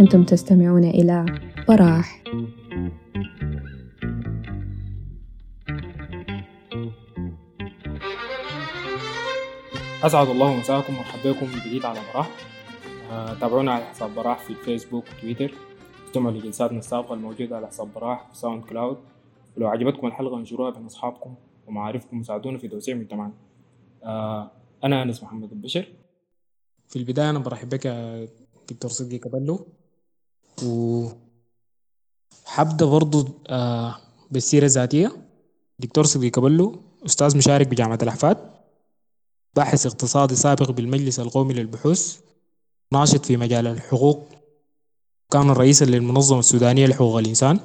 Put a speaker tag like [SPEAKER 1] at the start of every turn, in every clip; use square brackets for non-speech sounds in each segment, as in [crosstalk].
[SPEAKER 1] أنتم تستمعون إلى براح
[SPEAKER 2] أسعد الله مساءكم مرحبا بكم من جديد على براح آه، تابعونا على حساب براح في الفيسبوك وتويتر استمعوا لجلساتنا السابقة الموجودة على حساب براح في ساوند كلاود ولو عجبتكم الحلقة انشروها بين أصحابكم. ومعارفكم وساعدونا في توسيع مجتمعنا. آه، أنا أنس محمد البشر في البداية أنا برحب بك دكتور صدقي كبلو و حبدأ برضو آه، بالسيرة الذاتية دكتور صدقي كبلو أستاذ مشارك بجامعة الأحفاد. باحث اقتصادي سابق بالمجلس القومي للبحوث. ناشط في مجال الحقوق. كان رئيسا للمنظمة السودانية لحقوق الإنسان.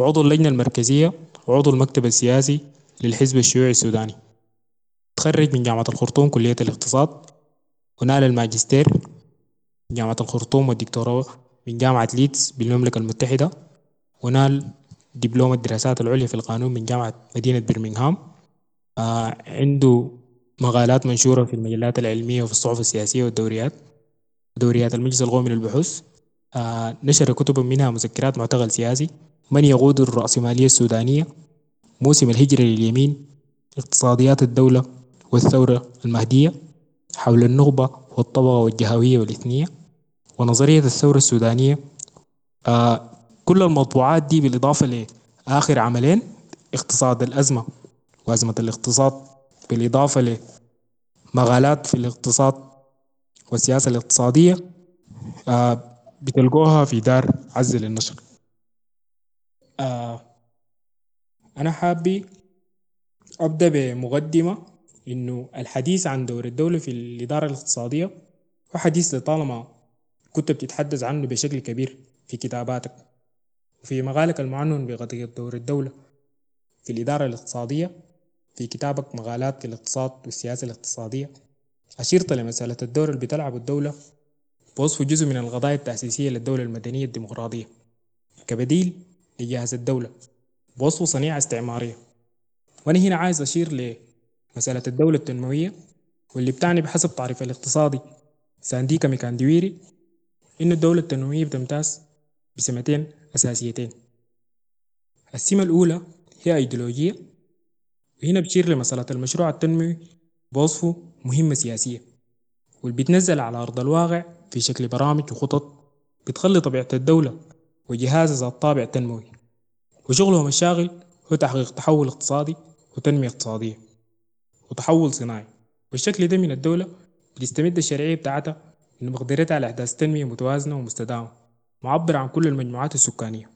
[SPEAKER 2] وعضو اللجنة المركزية وعضو المكتب السياسي للحزب الشيوعي السوداني. تخرج من جامعة الخرطوم كلية الاقتصاد ونال الماجستير من جامعة الخرطوم والدكتوراه من جامعة ليدز بالمملكة المتحدة ونال دبلوم الدراسات العليا في القانون من جامعة مدينة برمنغهام. آه عنده مقالات منشورة في المجلات العلمية وفي الصحف السياسية والدوريات دوريات المجلس القومي للبحوث. آه نشر كتبا منها مذكرات معتقل سياسي. من يقود الرأسمالية السودانية؟ موسم الهجرة لليمين اقتصاديات الدولة والثورة المهدية حول النخبة والطبقة والجهوية والإثنية ونظرية الثورة السودانية. آه كل المطبوعات دي بالإضافة لآخر عملين اقتصاد الأزمة وأزمة الاقتصاد بالإضافة لمقالات في الاقتصاد والسياسة الاقتصادية آه بتلقوها في دار عز للنشر آه أنا حابي أبدأ بمقدمة إنه الحديث عن دور الدولة في الإدارة الاقتصادية هو حديث لطالما كنت بتتحدث عنه بشكل كبير في كتاباتك وفي مقالك المعنون بقضية دور الدولة في الإدارة الاقتصادية في كتابك مقالات في الاقتصاد والسياسة الاقتصادية. أشرت لمسألة الدور اللي بتلعب الدولة بوصف جزء من القضايا التأسيسية للدولة المدنية الديمقراطية. كبديل لجهاز الدولة. بوصفه صنيعة استعمارية. وأنا هنا عايز أشير لمسألة الدولة التنموية واللي بتعني بحسب تعريف الاقتصادي سانديكا ميكاندويري إن الدولة التنموية بتمتاز بسمتين أساسيتين. السمة الأولى هي أيديولوجية وهنا بتشير لمسألة المشروع التنموي بوصفه مهمة سياسية واللي بتنزل على أرض الواقع في شكل برامج وخطط بتخلي طبيعة الدولة وجهازها ذات طابع تنموي. وشغلهم الشاغل هو تحقيق تحول اقتصادي وتنمية اقتصادية وتحول صناعي. والشكل ده من الدولة بتستمد الشرعية بتاعتها من مقدرتها على إحداث تنمية متوازنة ومستدامة معبرة عن كل المجموعات السكانية.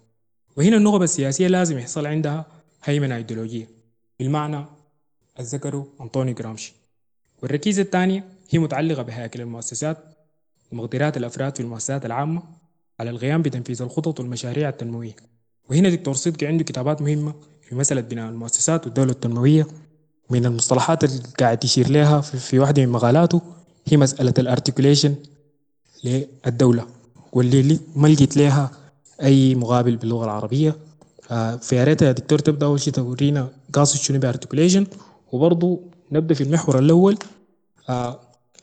[SPEAKER 2] وهنا النخبة السياسية لازم يحصل عندها هيمنة أيديولوجية بالمعنى الذكره أنطوني جرامشي. والركيزة الثانية هي متعلقة بهياكل المؤسسات ومقدرات الأفراد في المؤسسات العامة على القيام بتنفيذ الخطط والمشاريع التنموية. وهنا دكتور صدقي عنده كتابات مهمة في مسألة بناء المؤسسات والدولة التنموية. من المصطلحات اللي قاعد يشير لها في, واحدة من مقالاته هي مسألة الارتكوليشن للدولة. واللي ما لقيت لها أي مقابل باللغة العربية. فيا ريت يا دكتور تبدأ أول شيء تورينا قاصد شنو ب articulation وبرضه نبدأ في المحور الأول. آه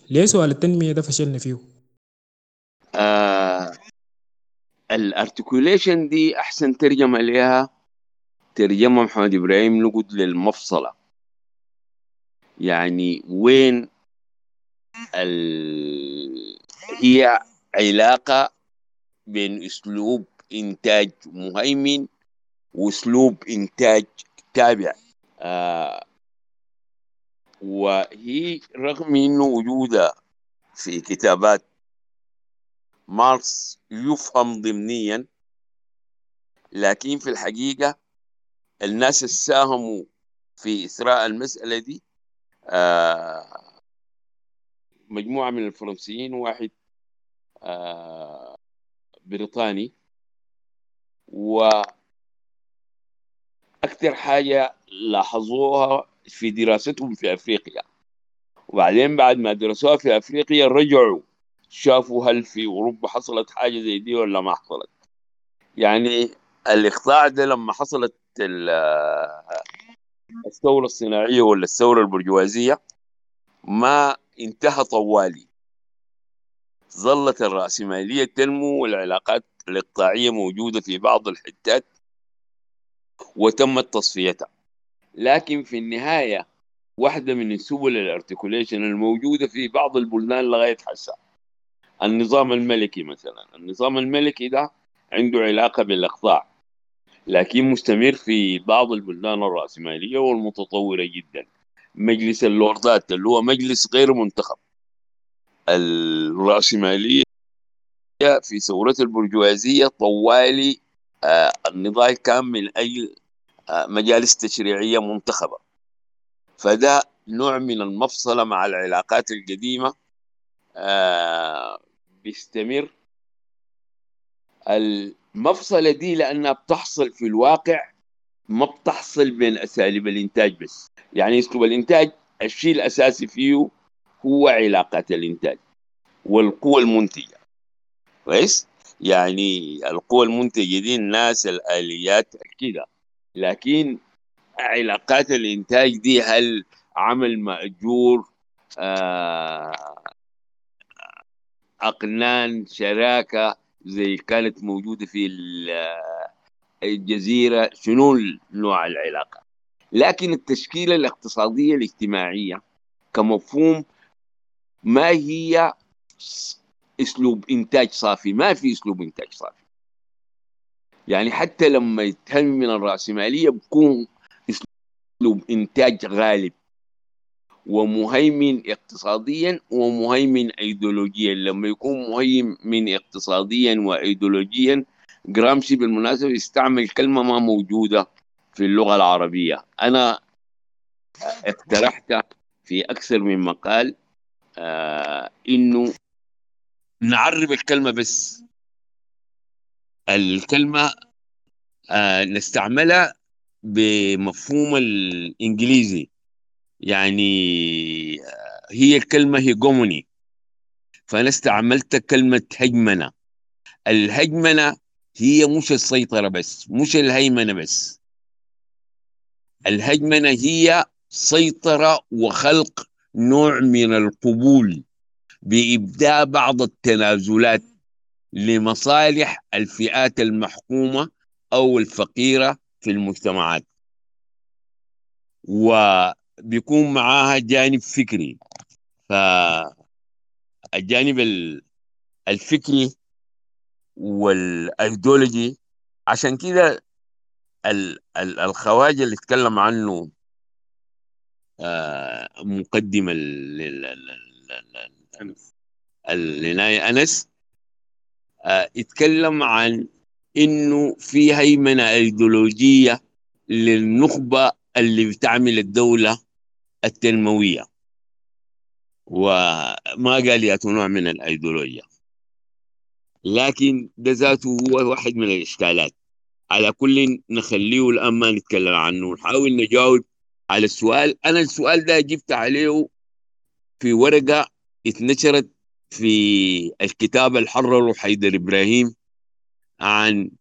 [SPEAKER 2] ليه سؤال التنمية ده فشلنا فيه؟
[SPEAKER 3] آه ال articulation دي احسن ترجمة لها ترجمة محمد إبراهيم نقد للمفصلة. يعني وين ال... هي علاقة بين أسلوب إنتاج مهيمن وأسلوب إنتاج تابع. آه وهي رغم إنه وجودها في كتابات ماركس يفهم ضمنيا لكن في الحقيقة الناس اللي ساهموا في إثراء المسألة دي. آه مجموعة من الفرنسيين وواحد آه بريطاني. و أكثر حاجة لاحظوها في دراستهم في أفريقيا. وبعدين بعد ما درسوها في أفريقيا رجعوا شافوا هل في أوروبا حصلت حاجة زي دي ولا ما حصلت. يعني الإقطاع ده لما حصلت الثورة الصناعية ولا الثورة البرجوازية ما انتهى طوالي. ظلت الرأسمالية تنمو والعلاقات الإقطاعية موجودة في بعض الحتات وتمت تصفيتها. لكن في النهاية واحدة من سبل الارتكوليشن الموجودة في بعض البلدان لغاية حسا النظام الملكي مثلا. النظام الملكي ده عنده علاقة بالإقطاع لكن مستمر في بعض البلدان الرأسمالية والمتطورة جدا. مجلس اللوردات اللي هو مجلس غير منتخب. الرأسمالية في ثورة البرجوازية طوالي آه النضال كان من أجل آه مجالس تشريعية منتخبة. فده نوع من المفصلة مع العلاقات القديمة آه بيستمر. المفصلة دي لأنها بتحصل في الواقع ما بتحصل بين أساليب الإنتاج بس. يعني أسلوب الإنتاج الشيء الأساسي فيه هو علاقات الإنتاج والقوى المنتجة. كويس؟ يعني القوى المنتجة دي الناس الآليات كده. لكن علاقات الإنتاج دي هل عمل مأجور؟ آه أقنان شراكة زي كانت موجودة في الجزيرة شنو نوع العلاقة؟ لكن التشكيلة الاقتصادية الاجتماعية كمفهوم ما هي اسلوب إنتاج صافي ما في اسلوب إنتاج صافي. يعني حتى لما يتهم من الرأسمالية بيكون اسلوب إنتاج غالب. ومهيمن اقتصاديا ومهيمن ايديولوجيا. لما يكون مهيمن اقتصاديا وايديولوجيا جرامشي بالمناسبة يستعمل كلمة ما موجودة في اللغة العربية. أنا اقترحت في أكثر من مقال آه إنه نعرب الكلمة بس. الكلمة آه نستعملها بمفهوم الإنجليزي. يعني هي الكلمة هيجوموني فأنا استعملت كلمة هجمنة. الهجمنة هي مش السيطرة بس مش الهيمنة بس. الهجمنة هي سيطرة وخلق نوع من القبول بإبداء بعض التنازلات لمصالح الفئات المحكومة أو الفقيرة في المجتمعات. وبيكون معاها جانب فكري. فالجانب الفكري والأيديولوجي عشان كده الخواجة اللي اتكلم عنه مقدم العناية أنس اتكلم عن إنه في هيمنة أيديولوجية للنخبة اللي بتعمل الدولة التنموية. وما قال يا نوع من الأيديولوجيا. لكن ده ذاته هو واحد من الإشكالات. على كل نخليه الآن ما نتكلم عنه. نحاول نجاوب على السؤال. أنا السؤال ده جبت عليه في ورقة اتنشرت في الكتاب اللي حرره حيدر إبراهيم عن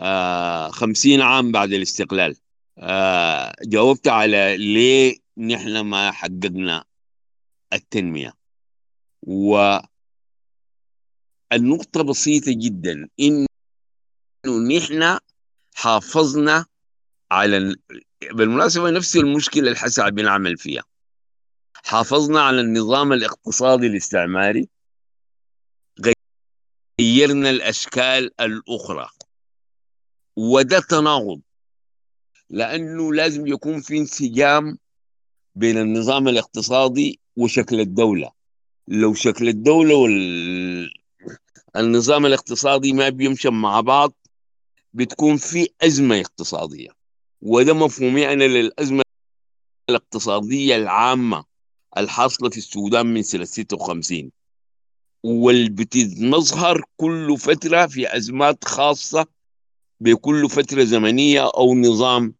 [SPEAKER 3] آه خمسين عام بعد الاستقلال. آه جاوبت على ليه نحن ما حققنا التنمية. و النقطة بسيطة جدا إنه نحن حافظنا على بالمناسبة نفس المشكلة اللي بنعمل فيها. حافظنا على النظام الاقتصادي الاستعماري. غيرنا الأشكال الأخرى. وده تناقض. لأنه لازم يكون في انسجام بين النظام الاقتصادي وشكل الدولة. لو شكل الدولة والنظام الاقتصادي ما بيمشي مع بعض بتكون في أزمة اقتصادية. وده مفهومي أنا للأزمة الاقتصادية العامة الحاصلة في السودان من سنة 56 والبتظهر كل فترة في أزمات خاصة بكل فترة زمنية أو نظام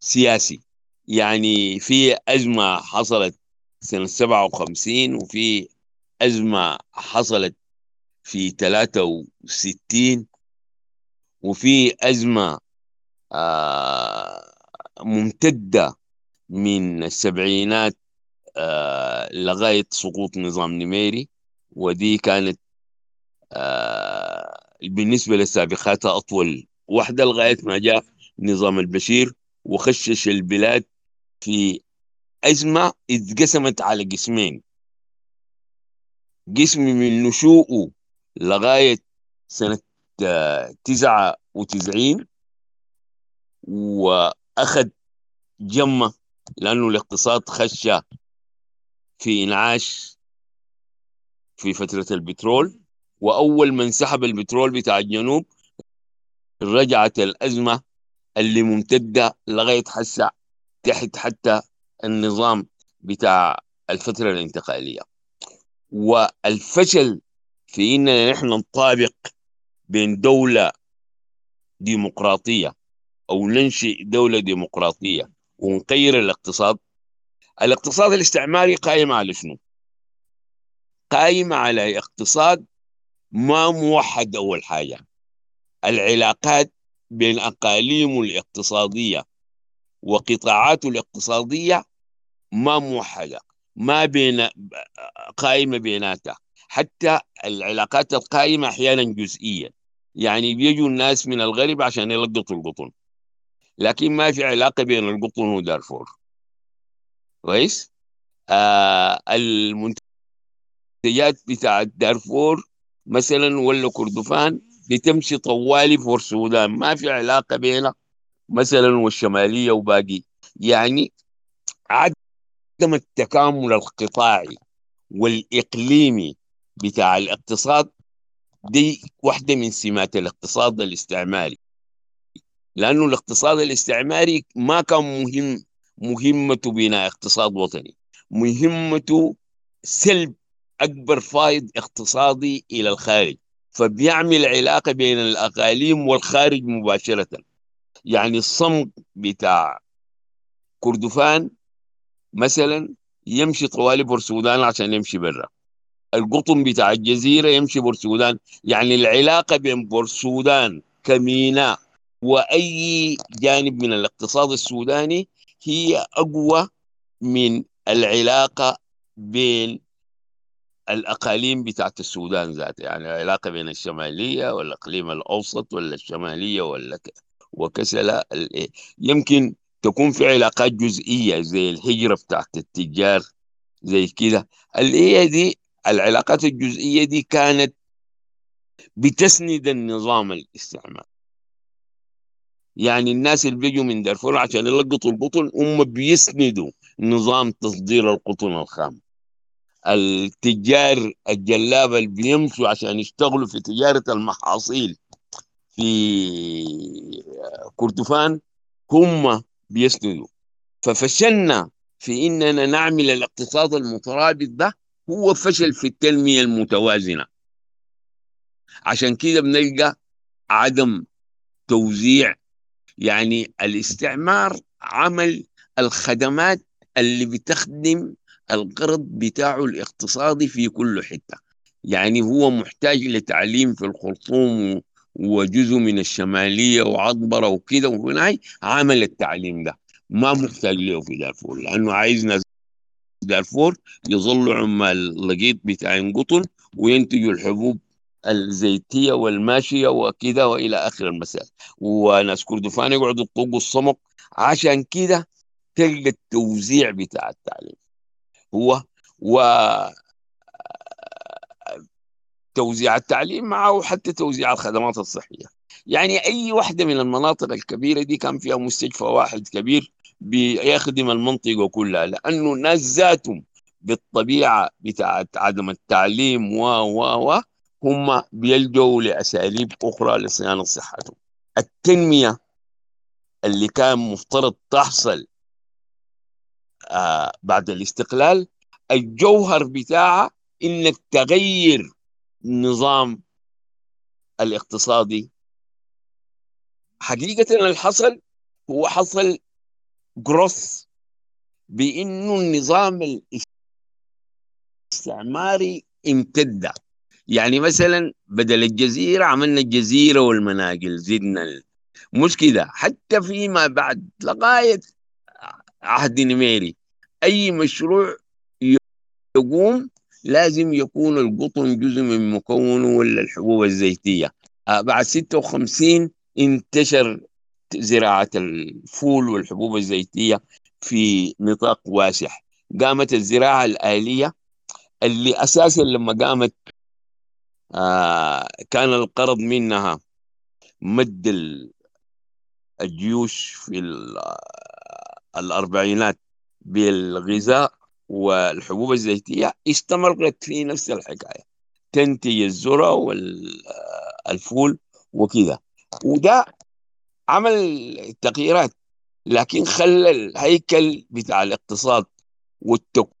[SPEAKER 3] سياسي. يعني في أزمة حصلت سنة 57 وفي أزمة حصلت في 63 وفي أزمة آه ممتدة من السبعينات آه لغاية سقوط نظام نميري ودي كانت آه بالنسبة لسابقاتها أطول واحدة لغاية ما جاء نظام البشير وخشش البلاد في أزمة اتقسمت على قسمين. قسم من نشوءه لغاية سنة تسعة وتسعين وأخذ جمة لأنه الاقتصاد خش في إنعاش في فترة البترول. وأول من سحب البترول بتاع الجنوب رجعت الأزمة اللي ممتدة لغاية حسا تحت حتى النظام بتاع الفترة الانتقالية. والفشل في إننا نحن نطابق بين دولة ديمقراطية أو ننشئ دولة ديمقراطية ونغير الاقتصاد. الاقتصاد الاستعماري قائم على شنو؟ قائم على اقتصاد ما موحد أول حاجة. العلاقات بين أقاليمه الاقتصادية وقطاعاته الاقتصادية ما موحدة ما بين قائمة بيناتها. حتى العلاقات القائمة أحيانا جزئية. يعني بيجوا الناس من الغرب عشان يلقطوا القطن. لكن ما في علاقة بين القطن ودارفور. كويس؟ آه المنتجات بتاعت دارفور مثلا ولا كردفان بتمشي طوالي فور السودان ما في علاقة بينها. مثلا والشمالية وباقي. يعني عدم التكامل القطاعي والإقليمي بتاع الاقتصاد دي واحدة من سمات الاقتصاد الاستعماري. لأنه الاقتصاد الاستعماري ما كان مهم مهمته بناء اقتصاد وطني. مهمته سلب أكبر فايد اقتصادي إلى الخارج. فبيعمل علاقة بين الأقاليم والخارج مباشرة. يعني الصمت بتاع كردفان مثلا يمشي طوالي بورسودان عشان يمشي برا. القطن بتاع الجزيرة يمشي بورسودان يعني العلاقة بين بورسودان كميناء وأي جانب من الاقتصاد السوداني هي أقوى من العلاقة بين الأقاليم بتاعت السودان ذاتها. يعني العلاقة بين الشمالية والإقليم الأوسط ولا الشمالية ولا وكسلا يمكن تكون في علاقات جزئية زي الهجرة بتاعت التجار زي كده. اللي هي دي العلاقات الجزئية دي كانت بتسند النظام الاستعماري يعني الناس اللي بيجوا من دارفور عشان يلقطوا القطن هم بيسندوا نظام تصدير القطن الخام. التجار الجلابه اللي بيمشوا عشان يشتغلوا في تجارة المحاصيل في كردفان هم بيسندوا. ففشلنا في إننا نعمل الاقتصاد المترابط ده هو فشل في التنمية المتوازنة. عشان كده بنلقى عدم توزيع يعني الاستعمار عمل الخدمات اللي بتخدم الغرض بتاعه الاقتصادي في كل حتة. يعني هو محتاج لتعليم في الخرطوم وجزء من الشمالية وعطبرة وكده وهناي عمل التعليم ده. ما محتاج له في دارفور لأنه عايز ناس دارفور يظلوا عمال لقيط بتاع قطن وينتجوا الحبوب الزيتية والماشية وكده وإلى آخر المسائل وناس كردفان يقعدوا يطوقوا الصمغ عشان كده تلقى التوزيع بتاع التعليم. هو و توزيع التعليم معه حتى توزيع الخدمات الصحية. يعني أي واحدة من المناطق الكبيرة دي كان فيها مستشفى واحد كبير بيخدم المنطقة كلها لأنه الناس ذاتهم بالطبيعة بتاعت عدم التعليم و و و هم بيلجوا لأساليب أخرى لصيانة صحتهم. التنمية اللي كان مفترض تحصل آه بعد الاستقلال الجوهر بتاعها إنك تغير النظام الاقتصادي. حقيقة الحصل هو حصل جروث بإنه النظام الاستعماري امتد. يعني مثلا بدل الجزيرة عملنا الجزيرة والمناقل زدنا مش كده. حتى فيما بعد لغاية عهد نميري أي مشروع يقوم لازم يكون القطن جزء من مكونه ولا الحبوب الزيتية. آه، بعد 56 انتشر زراعة الفول والحبوب الزيتية في نطاق واسع. قامت الزراعة الآلية اللي أساسا لما قامت آه كان القرض منها مد الجيوش في الأربعينات بالغذاء. والحبوب الزيتية استمرت في نفس الحكاية تنتج الذرة والفول وكذا. وده عمل تغييرات لكن خلى الهيكل بتاع الاقتصاد والتكوين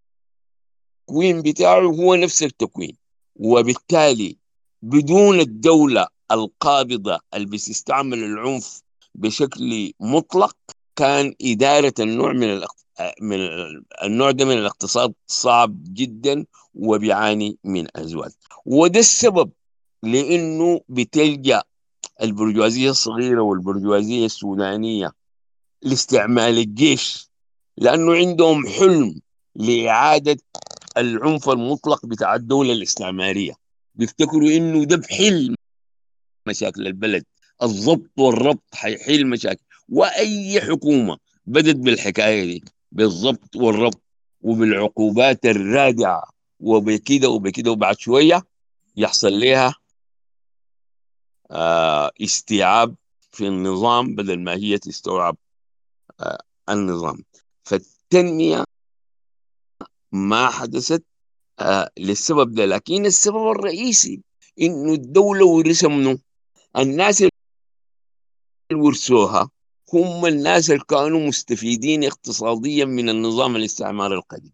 [SPEAKER 3] بتاعه هو نفس التكوين. وبالتالي بدون الدولة القابضة اللي بتستعمل العنف بشكل مطلق كان إدارة النوع من من النوع ده من الاقتصاد صعب جدا وبيعاني من أزواج. وده السبب لأنه بتلجأ البرجوازية الصغيرة والبرجوازية السودانية لاستعمال الجيش لأنه عندهم حلم لإعادة العنف المطلق بتاع الدولة الاستعمارية بيفتكروا إنه ده بحل مشاكل البلد. الضبط والربط حيحل مشاكل. وأي حكومة بدت بالحكاية دي بالضبط والربط وبالعقوبات الرادعة. وبكده وبكده وبعد شوية يحصل لها آه استيعاب في النظام بدل ما هي تستوعب آه النظام. فالتنمية ما حدثت آه للسبب ده. لكن السبب الرئيسي إنه الدولة ورثها منه الناس اللي ورثوها. هم الناس اللي كانوا مستفيدين اقتصاديا من النظام الاستعماري القديم.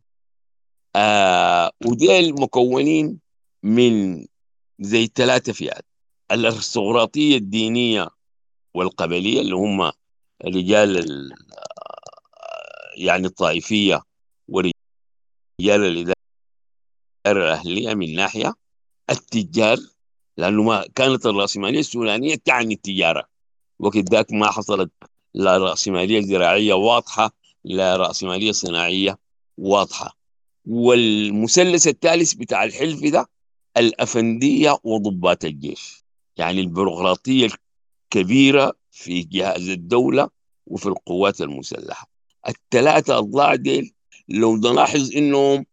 [SPEAKER 3] آه وديل مكونين من زي ثلاثة فئات. الأرستقراطية الدينية والقبلية اللي هم رجال يعني الطائفية ورجال الإدارة الأهلية من ناحية. التجار لأنه ما كانت الرأسمالية السودانية تعني التجارة. وقت ذاك ما حصلت لا رأسمالية زراعية واضحة لا رأسمالية صناعية واضحة. والمثلث الثالث بتاع الحلف ده الأفندية وضباط الجيش. يعني البيروقراطية الكبيرة في جهاز الدولة وفي القوات المسلحة. الثلاثة أضلاع ديل لو نلاحظ إنهم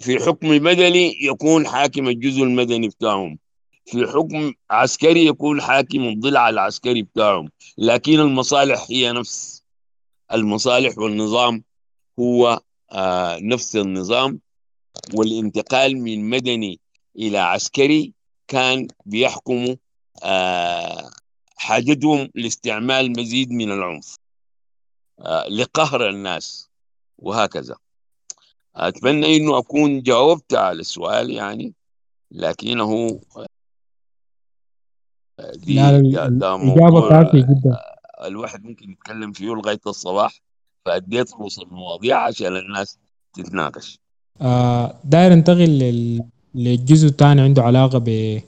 [SPEAKER 3] في حكم مدني يكون حاكم الجزء المدني بتاعهم. في حكم عسكري يكون حاكم الضلع العسكري بتاعهم. لكن المصالح هي نفس. المصالح والنظام هو آه نفس النظام. والانتقال من مدني إلى عسكري كان بيحكموا آه حاجتهم لاستعمال مزيد من العنف آه لقهر الناس وهكذا. أتمنى إنه أكون جاوبت على السؤال يعني لكنه
[SPEAKER 2] لا الإجابة كافية جدا.
[SPEAKER 3] الواحد ممكن يتكلم فيه لغاية الصباح فأديت رؤوس المواضيع عشان الناس تتناقش.
[SPEAKER 2] آه داير انتقل لل... للجزء الثاني عنده علاقة ب...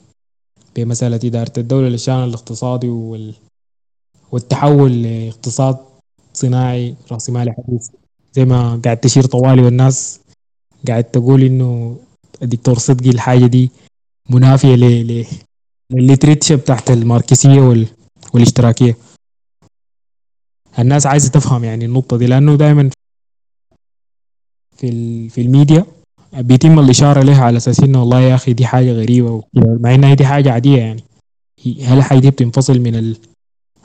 [SPEAKER 2] بمسألة إدارة الدولة للشأن الاقتصادي وال... والتحول لاقتصاد صناعي رأسمالي حديث. زي ما قاعد تشير طوالي والناس قاعد تقول إنه الدكتور صدقي الحاجة دي منافية ل... ل... للل literature بتاعت الماركسية وال... والاشتراكية. الناس عايزة تفهم يعني النقطة دي لأنه دائما في ال... في الميديا بيتم الإشارة لها على أساس إنه والله يا أخي دي حاجة غريبة مع إنها دي حاجة عادية يعني. هل الحاجة دي بتنفصل من ال...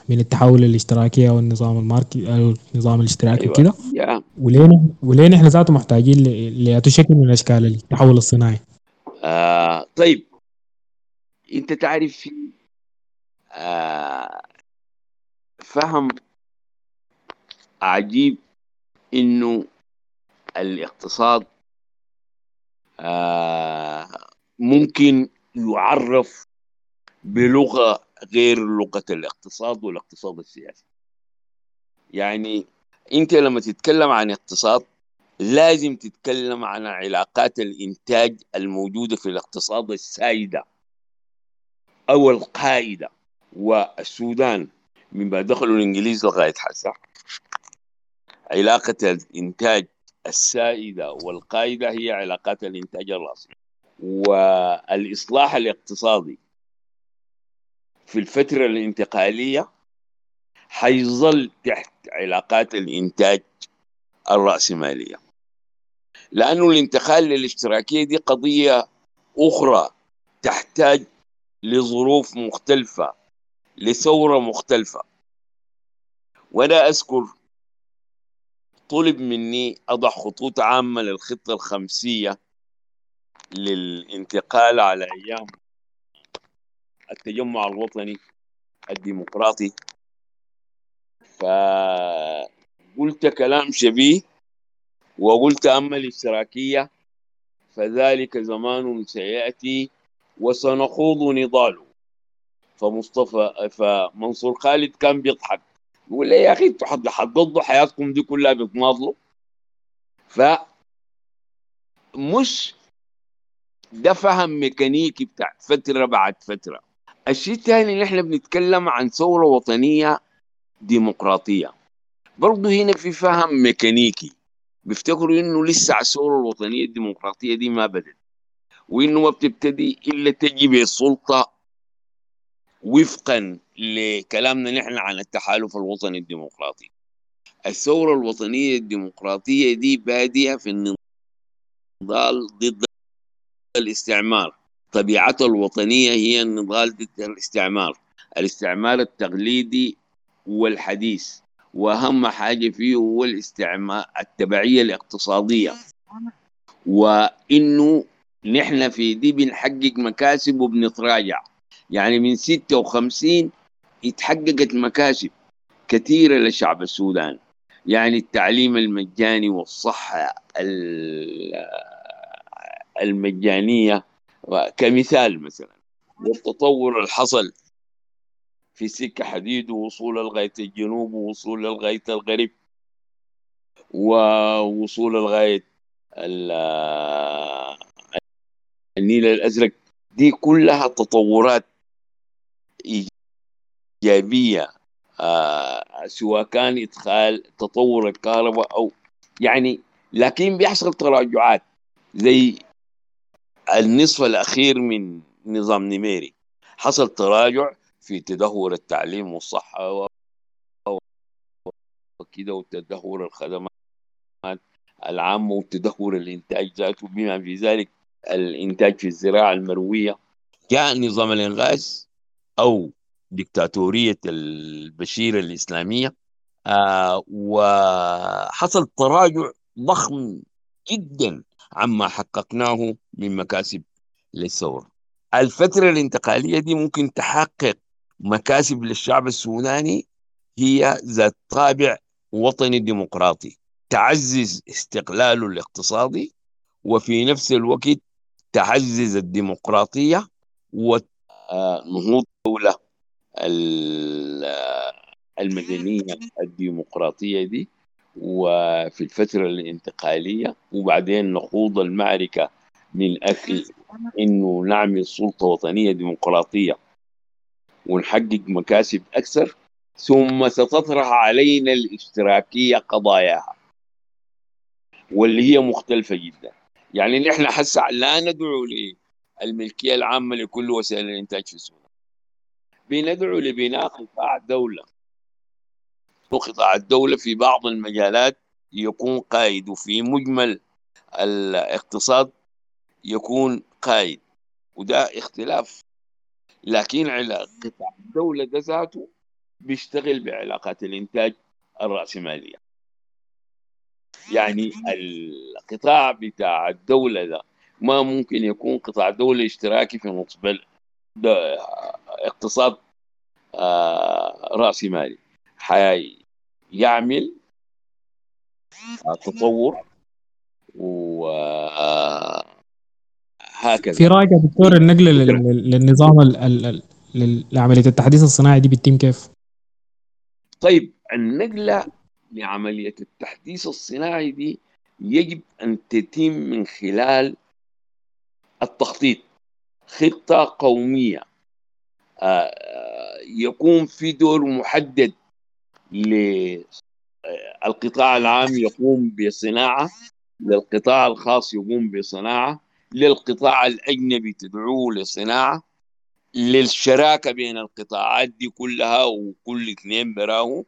[SPEAKER 2] من التحول الاشتراكي أو النظام الماركي أو النظام الاشتراكي أيوة. كده
[SPEAKER 3] yeah.
[SPEAKER 2] ولين ولين إحنا ذاته محتاجين ل... شكل من أشكال التحول الصناعي؟
[SPEAKER 3] آه طيب. انت تعرف في آه فهم عجيب انه الاقتصاد آه ممكن يعرف بلغة غير لغة الاقتصاد والاقتصاد السياسي. يعني انت لما تتكلم عن اقتصاد لازم تتكلم عن علاقات الانتاج الموجودة في الاقتصاد السائدة. أو القائده والسودان من بعد دخلوا الإنجليز لغاية حسا. علاقة الإنتاج السائدة والقائده هي علاقات الإنتاج الراسمالي والإصلاح الاقتصادي في الفترة الانتقالية حيظل تحت علاقات الإنتاج الراسماليه لأنه الانتقال للاشتراكيه دي قضية أخرى تحتاج لظروف مختلفة لثورة مختلفة. وأنا أذكر طلب مني أضع خطوط عامة للخطة الخمسية للانتقال على أيام التجمع الوطني الديمقراطي. فقلت كلام شبيه وقلت أما الاشتراكية فذلك زمان سيأتي وسنخوض نضاله. فمصطفى فمنصور خالد كان بيضحك. يقول لي يا أخي أنتوا حتقضوا حياتكم دي كلها بتناضلوا؟ ف مش ده فهم ميكانيكي بتاع فترة بعد فترة. الشيء الثاني اللي إحنا بنتكلم عن ثورة وطنية ديمقراطية. برضه هنا في فهم ميكانيكي. بيفتكروا إنه لسه الثورة الوطنية الديمقراطية دي ما بدت وإنه ما بتبتدي إلا تجي بالسلطه وفقا لكلامنا نحن عن التحالف الوطني الديمقراطي. الثورة الوطنية الديمقراطية دي بادية في النضال ضد الاستعمار. طبيعتها الوطنية هي النضال ضد الاستعمار. الاستعمار التقليدي والحديث وأهم حاجة فيه هو الاستعمار التبعية الاقتصادية. وإنه نحن في دي بنحقق مكاسب وبنتراجع. يعني من 56 اتحققت مكاسب كثيرة للشعب السوداني يعني التعليم المجاني والصحة المجانية كمثال مثلا والتطور اللي حصل في سكة حديد ووصول لغاية الجنوب ووصول لغاية الغرب ووصول لغاية النيل الأزرق دي كلها تطورات إيجابية آه سواء كان إدخال تطور الكهرباء أو يعني لكن بيحصل تراجعات زي النصف الأخير من نظام نميري حصل تراجع في تدهور التعليم والصحة وكده وتدهور الخدمات العامة وتدهور الإنتاج ذاته. بما في ذلك الإنتاج في الزراعة المروية جاء نظام الإنغاز أو ديكتاتورية البشير الإسلامية آه وحصل تراجع ضخم جدا عما حققناه من مكاسب للثورة. الفترة الانتقالية دي ممكن تحقق مكاسب للشعب السوداني هي ذات طابع وطني ديمقراطي تعزز استقلاله الاقتصادي وفي نفس الوقت تعزز الديمقراطية ونهوض الدولة المدنية الديمقراطية دي وفي الفترة الانتقالية وبعدين نخوض المعركة من أجل إنه نعمل سلطة وطنية ديمقراطية ونحقق مكاسب أكثر ثم ستطرح علينا الاشتراكية قضاياها واللي هي مختلفة جدا. يعني نحن حس لا ندعو للملكية العامة لكل وسائل الإنتاج في السودان. بندعو لبناء قطاع دولة وقطاع الدولة في بعض المجالات يكون قائد وفي مجمل الاقتصاد يكون قائد. وده اختلاف. لكن على قطاع الدولة ذاته بيشتغل بعلاقات الإنتاج الرأسمالية. يعني القطاع بتاع الدولة ده ما ممكن يكون قطاع دولة اشتراكي في نصب اقتصاد آه رأسي مالي حيعمل تطور وهكذا
[SPEAKER 2] في رأيك يا دكتور النقله للنظام لعمليه التحديث الصناعي دي بتتم كيف؟
[SPEAKER 3] طيب النقلة لعمليه التحديث الصناعي دي يجب أن تتم من خلال التخطيط. خطة قومية. يكون في دور محدد للقطاع العام يقوم بصناعة للقطاع الخاص يقوم بصناعة للقطاع الأجنبي تدعوه لصناعة للشراكة بين القطاعات دي كلها وكل اثنين براهو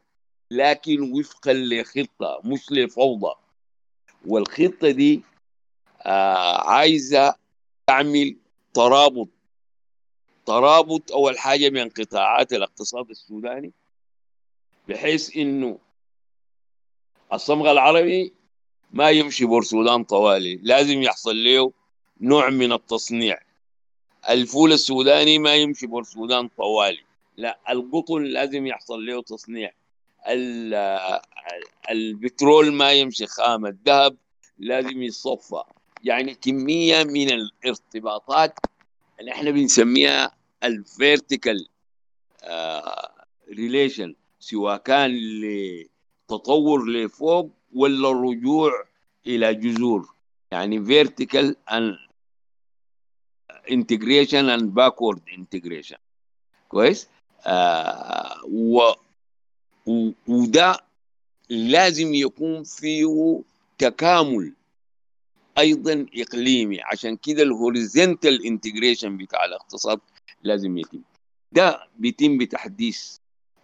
[SPEAKER 3] لكن وفقا لخطة مش لفوضى. والخطة دي آه عايزة تعمل ترابط. ترابط أول حاجة بين قطاعات الاقتصاد السوداني بحيث إنه الصمغ العربي ما يمشي بورسودان طوالي. لازم يحصل له نوع من التصنيع. الفول السوداني ما يمشي بورسودان طوالي. لا القطن لازم يحصل له تصنيع. البترول ما يمشي خام الذهب لازم يصفى. يعني كمية من الارتباطات اللي إحنا بنسميها ال vertical relation سواء كان لتطور لفوق ولا الرجوع إلى جذور. يعني forward integration and backward integration. كويس؟ آه وده لازم يكون فيه تكامل. أيضا إقليمي. عشان كده ال horizontal integration بتاع الاقتصاد لازم يتم. ده بيتم بتحديث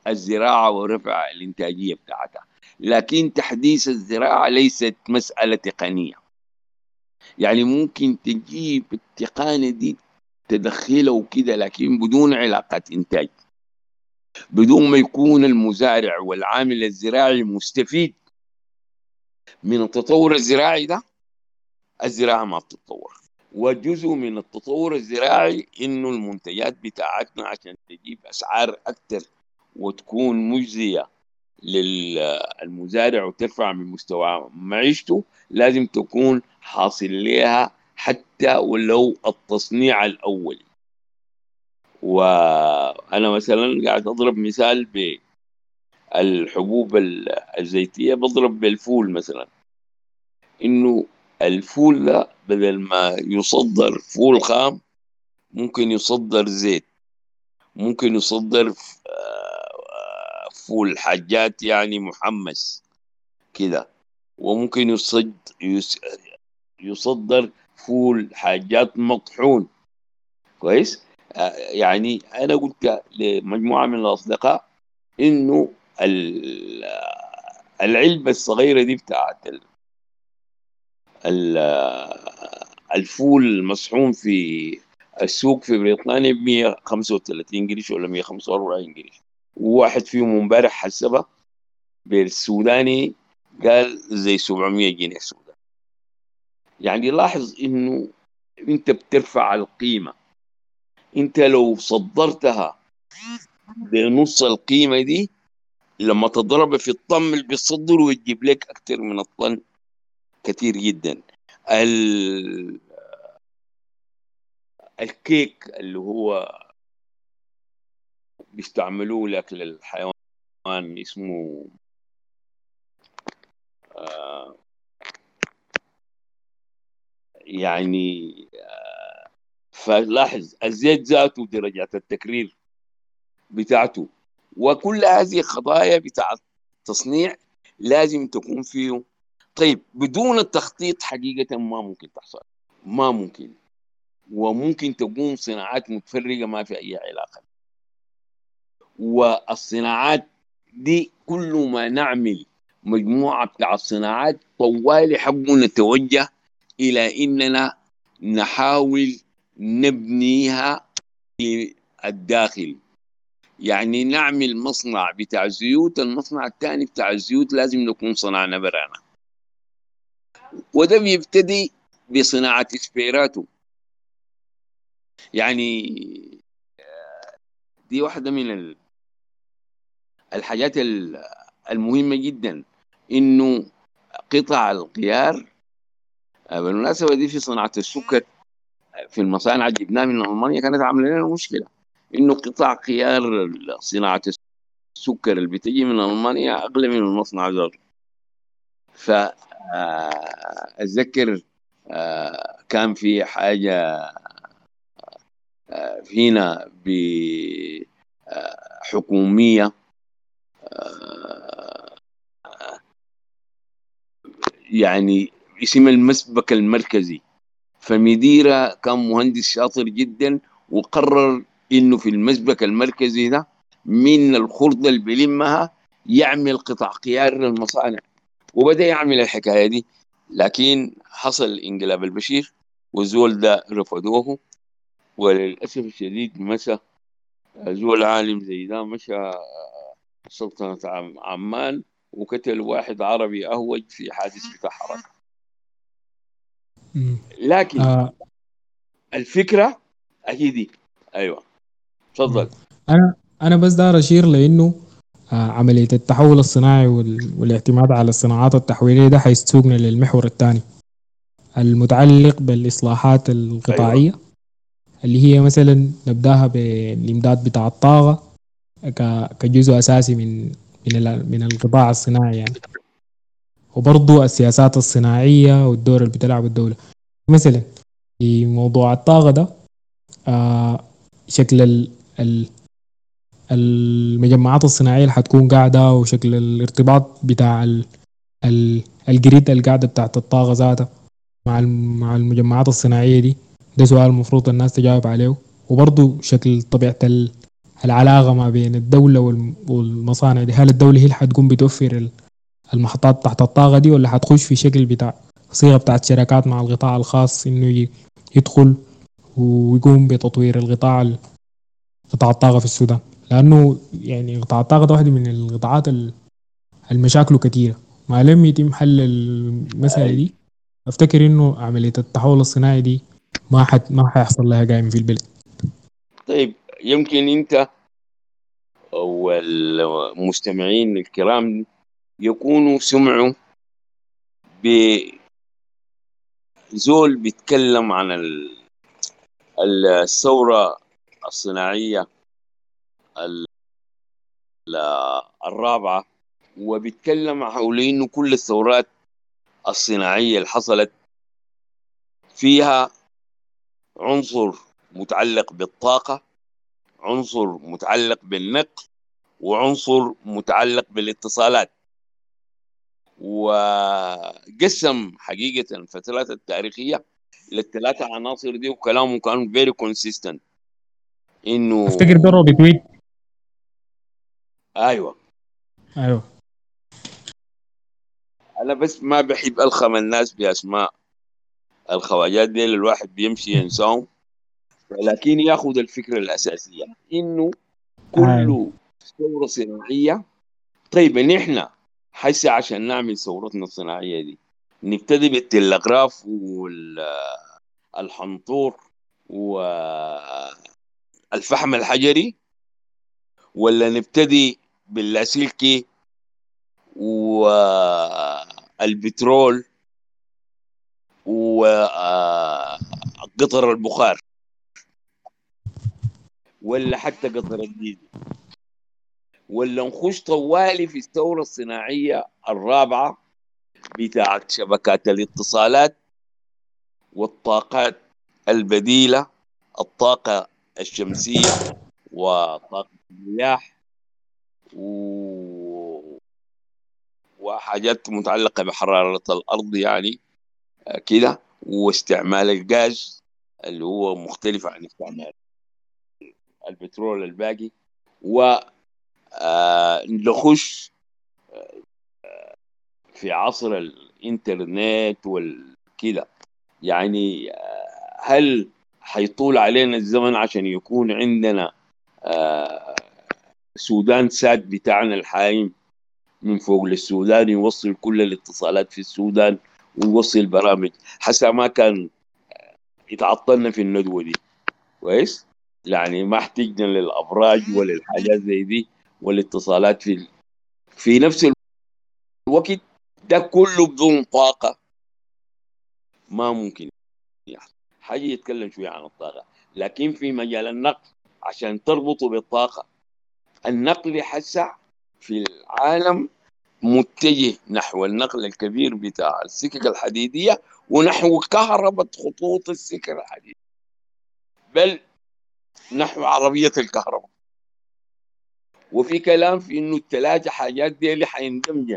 [SPEAKER 3] الزراعة ورفع الإنتاجية بتاعتها. لكن تحديث الزراعة ليست مسألة تقنية. يعني ممكن تجيب التقانه دي تدخلها وكده لكن بدون علاقة إنتاج. بدون ما يكون المزارع والعامل الزراعي مستفيد من التطور الزراعي ده الزراعة ما بتتطور. وجزء من التطور الزراعي إنه المنتجات بتاعتنا عشان تجيب أسعار أكثر وتكون مجزية للمزارع وترفع من مستوى معيشته لازم تكون حاصل لها حتى ولو التصنيع الاولي وأنا مثلا قاعد أضرب مثال بالحبوب الزيتية بضرب بالفول مثلا. إنه الفول ده بدل ما يصدر فول خام ممكن يصدر زيت ممكن يصدر فول حاجات يعني محمس كده. وممكن يصد يصدر فول حاجات مطحون. كويس؟ يعني أنا قلت لمجموعة من الأصدقاء إنه العلبة الصغيرة دي بتاعت الفول المطحون في السوق في بريطانيا ب 135 قرش ولا 145 قرش وواحد فيهم امبارح حسبها بالسوداني قال زي 700 جنيه سوداني. يعني لاحظ إنه أنت بترفع القيمة. انت لو صدرتها بنص القيمة دي لما تضرب في الطن اللي بيصدر ويجيب لك أكثر من الطن كثير جدا. ال... الكيك اللي هو بيستعملوه لاكل الحيوان اسمه آه يعني فلاحظ الزيت ذاته درجات التكرير بتاعته وكل هذه القضايا بتاعت التصنيع لازم تكون فيه. طيب بدون التخطيط حقيقة ما ممكن تحصل ما ممكن وممكن تقوم صناعات متفرقة ما في أي علاقة. والصناعات دي كل ما نعمل مجموعة بتاع الصناعات طوالي حقه نتوجه إلى إننا نحاول نبنيها في الداخل. يعني نعمل مصنع بتاع زيوت المصنع الثاني بتاع الزيوت لازم نكون صنعنا برانا. وده بيبتدي بصناعة سبيراتو. يعني دي واحدة من الحاجات المهمة جدا. إنه قطع الغيار بالمناسبة دي في صناعة السكر في المصانع اللي جبناها من ألمانيا كانت عاملة لنا مشكلة. إنه قطع خيار صناعة السكر اللي بتجي من ألمانيا أغلى من المصنع ذاته. ف أتذكر كان في حاجة حكومية آه، يعني اسم المسبك المركزي. فمديرة كان مهندس شاطر جدا وقرر إنه في المسبك المركزي ده من الخردة اللي بيلمها يعمل قطع غيار للمصانع. وبدأ يعمل الحكاية دي. لكن حصل انقلاب البشير والزول ده رفضوه. وللأسف الشديد مشى. زول عالم زي ده مشى سلطنة عم- عمان وقتل واحد عربي أهوج في حادث بتاع حركة.
[SPEAKER 2] مم.
[SPEAKER 3] لكن
[SPEAKER 2] آه.
[SPEAKER 3] الفكرة هي دي. أيوة. تفضل.
[SPEAKER 2] أنا أنا بس دار أشير لإنه آه، عملية التحول الصناعي وال- والاعتماد على الصناعات التحويلية ده حيسوقنا للمحور الثاني. المتعلق بالإصلاحات القطاعية اللي هي مثلا نبدأها بالامداد بتاع الطاقة كجزء أساسي من من من القطاع الصناعي يعني. وبرضو السياسات الصناعية والدور اللي بتلعب الدولة. مثلا في موضوع الطاقة ده آه شكل ال ال المجمعات الصناعية اللي حتكون قاعدة وشكل الارتباط بتاع ال ال الجريد القاعدة بتاعت الطاقة ذاتها مع مع المجمعات الصناعية دي. ده سؤال المفروض الناس تجاوب عليه. وبرضه شكل طبيعة ال- العلاقة ما بين الدولة والم- والمصانع دي. هل الدولة هي اللي حتقوم بتوفر المحطات تحت الطاقة دي ولا حتخش في شكل بتاع صيغة بتاعت شراكات مع القطاع الخاص إنه يدخل ويقوم بتطوير القطاع ال- قطاع الطاقة في السودان. لأنه يعني قطاع الطاقة ده واحد من القطاعات ال- المشاكله كثيرة ما لم يتم حل المسألة دي. أفتكر إنه عملية التحول الصناعي دي ما حد ما حيحصل لها قايم في البلد.
[SPEAKER 3] طيب يمكن أنت والمستمعين الكرام يكونوا سمعوا بزول بيتكلم عن ال- الثورة الصناعية ال- الرابعة وبيتكلم حول إنه كل الثورات الصناعية اللي حصلت فيها عنصر متعلق بالطاقة عنصر متعلق بالنقل وعنصر متعلق بالاتصالات. وقسم حقيقة الفترات التاريخية للثلاثة عناصر دي وكلامه كان very consistent انه
[SPEAKER 2] أفتكر ده روبي
[SPEAKER 3] أيوه.
[SPEAKER 2] أيوه.
[SPEAKER 3] أنا بس ما بحب ألخم الناس بأسماء الخواجات دي اللي الواحد بيمشي ينساهم. لكن ياخذ الفكرة الأساسية إنه كل ثورة صناعية. طيب نحن حسي عشان نعمل ثورتنا الصناعية دي. نبتدي بالتلغراف والحنطور والفحم الحجري ولا نبتدي باللاسلكي والبترول وقطر البخار ولا حتى قطر الديزل. ولا نخش طوالي في الثورة الصناعية الرابعة بتاعت شبكات الاتصالات والطاقات البديلة الطاقة الشمسية وطاقة المياه و... وحاجات متعلقة بحرارة الأرض يعني آه، كده. واستعمال الغاز اللي هو مختلف عن استعمال البترول الباقي. و نخش آه، في عصر الإنترنت والكده يعني آه، هل حيطول علينا الزمن عشان يكون عندنا آه، سودان ساد بتاعنا الحايم؟ من فوق للسودان يوصل كل الاتصالات في السودان ويوصل برامج. حتى ما كان يتعطلنا في الندوة دي. كويس؟ يعني ما احتجنا للأبراج وللحاجات زي دي. والاتصالات في. في نفس الوقت ده كله بدون طاقة. ما ممكن يحصل. حاجة يتكلم شوية عن الطاقة. لكن في مجال النقل عشان تربطه بالطاقة. النقل حسع في العالم متجه نحو النقل الكبير بتاع السكك الحديدية ونحو كهرباء خطوط السكك الحديدية. بل نحو عربية الكهرباء. وفي كلام في إنه الثلاثه حاجات دي اللي حيندمجن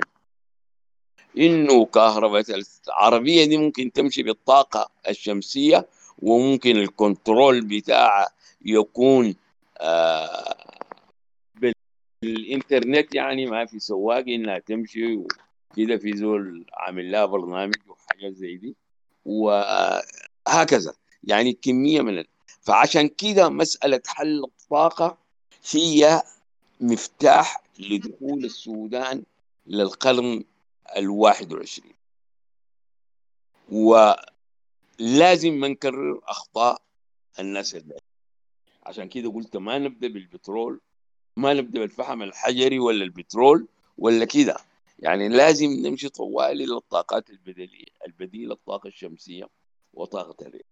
[SPEAKER 3] إنه كهرباء العربية دي ممكن تمشي بالطاقة الشمسية وممكن الكنترول بتاعها يكون آه بالإنترنت يعني ما في سواق إنها تمشي وكده في زول عامل لها برنامج وحاجات زي دي وهكذا يعني كمية من. فعشان كده مسألة حل الطاقة هي مفتاح لدخول السودان للقرن الواحد وعشرين. ولازم ما نكرر أخطاء الناس اللي عشان كده قلت ما نبدأ بالبترول ما نبدأ بالفحم الحجري ولا البترول ولا كده. يعني لازم نمشي طوالي للطاقات البديلية البديلة الطاقة الشمسية وطاقة الرياح.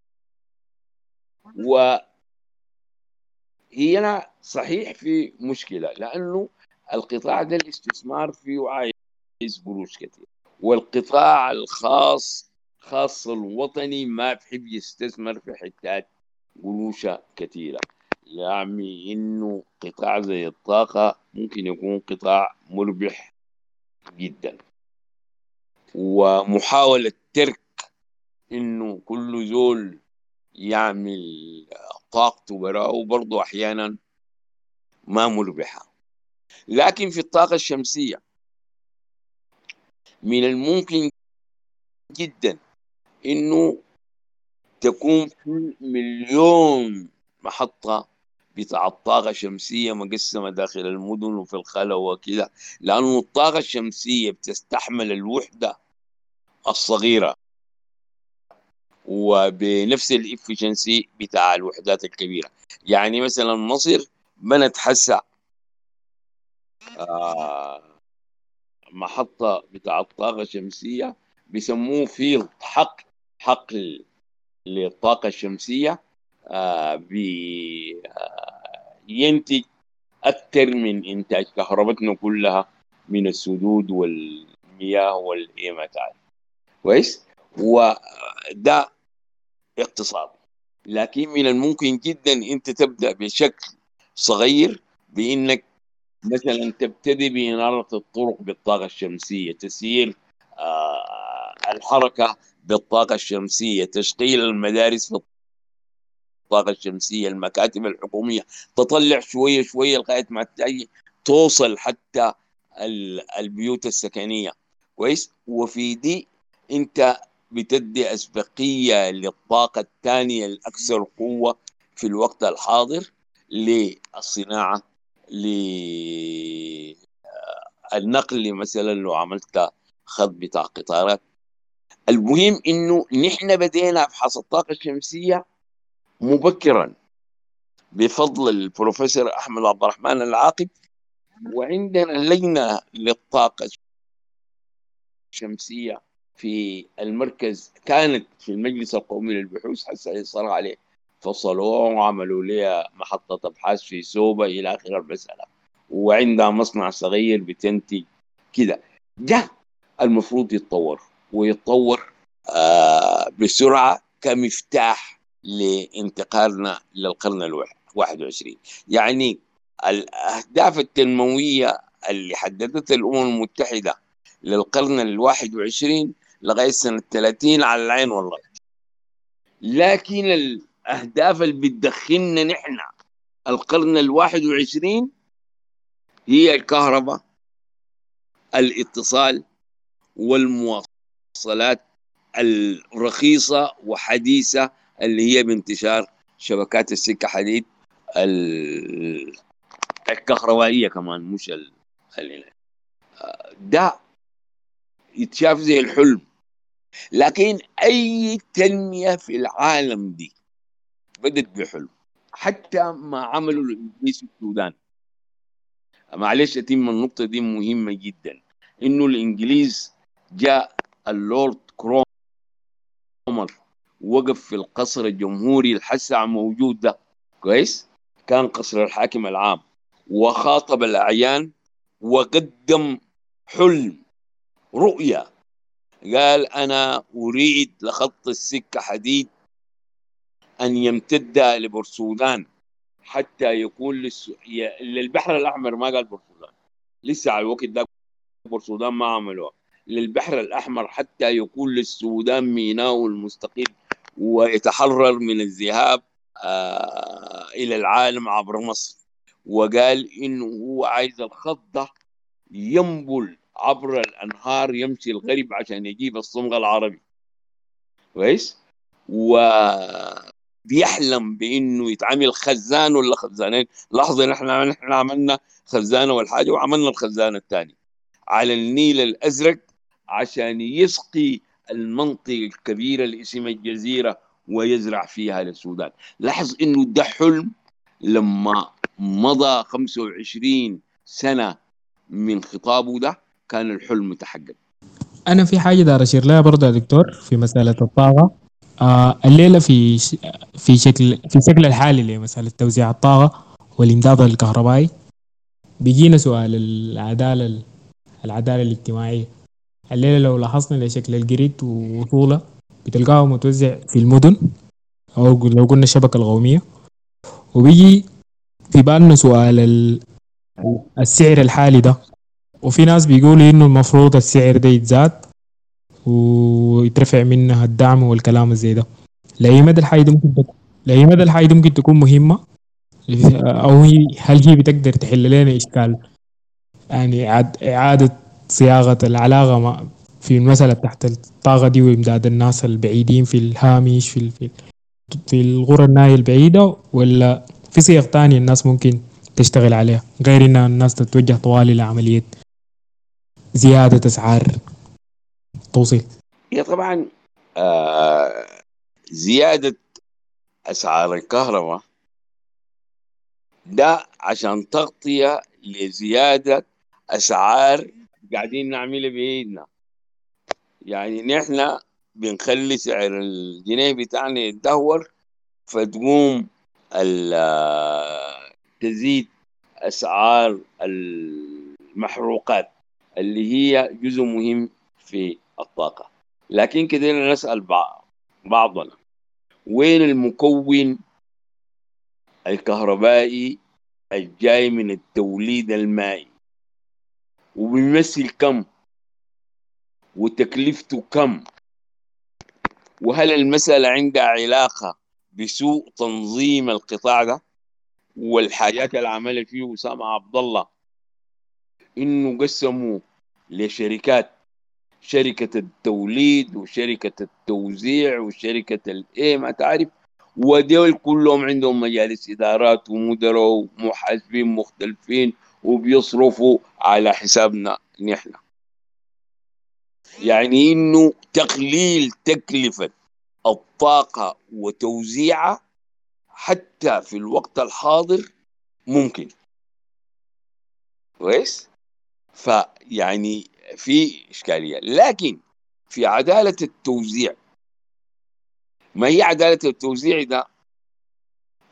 [SPEAKER 3] و هنا صحيح في مشكلة لأنه القطاع ده الاستثمار فيه عايز قروش كثير والقطاع الخاص خاص الوطني ما بحب يستثمر في حتات قروشة كثيرة يعني إنه قطاع زي الطاقة ممكن يكون قطاع مربح جدا. ومحاولة ترك إنه كل زول يعمل طاقته براءه برضه أحيانا ما مربحة. لكن في الطاقة الشمسية من الممكن جدا إنه تكون في مليون محطة بتاع الطاقة الشمسية مقسمة داخل المدن وفي الخلا وكده لأنه الطاقة الشمسية بتستحمل الوحدة الصغيرة. وبنفس ال efficiency بتاع الوحدات الكبيرة. يعني مثلا مصر بنت حسا آه محطة بتاع الطاقة الشمسية بيسموه field حق حق للطاقة الشمسية آه بي آه أكثر من إنتاج كهربتنا كلها من السدود والمياه والإيماتات كويس؟ وده اقتصاد. لكن من الممكن جدا أنت تبدأ بشكل صغير بإنك مثلا تبتدي بإنارة الطرق بالطاقة الشمسية تسيير آه الحركة بالطاقة الشمسية تشغيل المدارس في الطاقة الشمسية المكاتب الحكومية تطلع شوية شوية لغاية ما توصل حتى البيوت السكنية. كويس؟ وفي دي أنت بتدي أسبقية للطاقة الثانية الأكثر قوة في الوقت الحاضر للصناعة للنقل مثلا لو عملت خط بتاع قطارات. المهم إنه نحن بدينا أبحاث الطاقة الشمسية مبكرا بفضل البروفيسور أحمد عبد الرحمن العاقب وعندنا لجنة للطاقة الشمسية في المركز كانت في المجلس القومي للبحوث هسه صار عليه. فصلوها وعملوا لها محطة أبحاث في سوبا إلى آخر المسألة. وعندها مصنع صغير بتنتج كده. ده المفروض يتطور ويتطور آه بسرعة كمفتاح لانتقالنا للقرن الواحد وعشرين. يعني الأهداف التنموية اللي حددتها الأمم المتحدة للقرن الواحد وعشرين لغاية سنة 30 على العين والله. لكن الأهداف اللي بتدخلنا نحن القرن الواحد وعشرين هي الكهرباء الاتصال والمواصلات الرخيصة وحديثة اللي هي بانتشار شبكات السكة حديد الكهربائية كمان مش ال... ده يتشاف زي الحلم. لكن أي تنمية في العالم دي بدت بحلم. حتى ما عملوا الإنجليز في السودان. معلش أتم النقطة دي مهمة جدا. إنه الإنجليز جاء اللورد كرومر وقف في القصر الجمهوري الحسع موجود ده. كويس؟ كان قصر الحاكم العام. وخاطب الأعيان وقدم حلم. رؤية قال أنا أريد لخط السكة حديد أن يمتد لبرسودان حتى يكون للس... للبحر الأحمر ما قال بورسودان لسه على الوقت ده بورسودان ما عملوها. للبحر الأحمر حتى يكون للسودان ميناء المستقل ويتحرر من الذهاب آه إلى العالم عبر مصر. وقال إنه هو عايز الخط ده ينبل عبر الأنهار يمشي الغرب عشان يجيب الصمغ العربي. كويس؟ وبيحلم بإنه يتعمل خزان ولا خزانين؟ لحظة نحن نحن عملنا خزانة والحاجة وعملنا الخزان الثاني على النيل الأزرق عشان يسقي المنطقة الكبيرة اللي اسمها الجزيرة ويزرع فيها للسودان. لاحظ إنه ده حلم لما مضى 25 سنة من خطابه ده؟ كان الحلم تحقق
[SPEAKER 2] أنا في حاجة دار أشير لها برضه يا دكتور في مسألة الطاقة. آه الليلة في ش... في شكل في الشكل الحالي لمساله توزيع الطاقة والإمداد الكهربائي. بيجينا سؤال العدالة العدالة الاجتماعية. الليلة لو لاحظنا لشكل الجريد وطوله بتلقاه متوزع في المدن أو لو قلنا الشبكة القومية. وبيجي في بالنا سؤال ال- السعر الحالي ده. وفي ناس بيقولوا إنه المفروض السعر ده يتزاد ويترفع منها الدعم والكلام زي ده. لأي مدى الحاجة دي ممكن تكون لأي مدى الحاجة دي ممكن تكون مهمة؟ أو هي هل هي بتقدر تحل لنا إشكال؟ يعني إعادة صياغة العلاقة مع في المسألة تحت الطاقة دي وإمداد الناس البعيدين في الهامش في في في الغرة الناية البعيدة ولا في صيغ تانية الناس ممكن تشتغل عليها؟ غير إن الناس تتوجه طوالي لعملية زيادة أسعار. توصيل.
[SPEAKER 3] هي طبعا آه زيادة أسعار الكهرباء ده عشان تغطية لزيادة أسعار قاعدين نعملها بإيدنا. يعني نحن بنخلي سعر الجنيه بتاعنا يتدهور فتقوم آه، تزيد أسعار المحروقات. اللي هي جزء مهم في الطاقة. لكن كده نسأل بعض بعضنا. وين المكون الكهربائي الجاي من التوليد المائي؟ وبيمثل كم؟ وتكلفته كم؟ وهل المسألة عندها علاقة بسوء تنظيم القطاع ده؟ والحاجات اللي عملها فيه أسامة عبد الله إنه قسموا لشركات شركة التوليد وشركة التوزيع وشركة الإيه ما تعرف. ودول كلهم عندهم مجالس إدارات ومدراء ومحاسبين مختلفين وبيصرفوا على حسابنا نحن. يعني إنه تقليل تكلفة الطاقة وتوزيعها حتى في الوقت الحاضر ممكن. كويس؟ فيعني في إشكالية. لكن في عدالة التوزيع ما هي عدالة التوزيع ده؟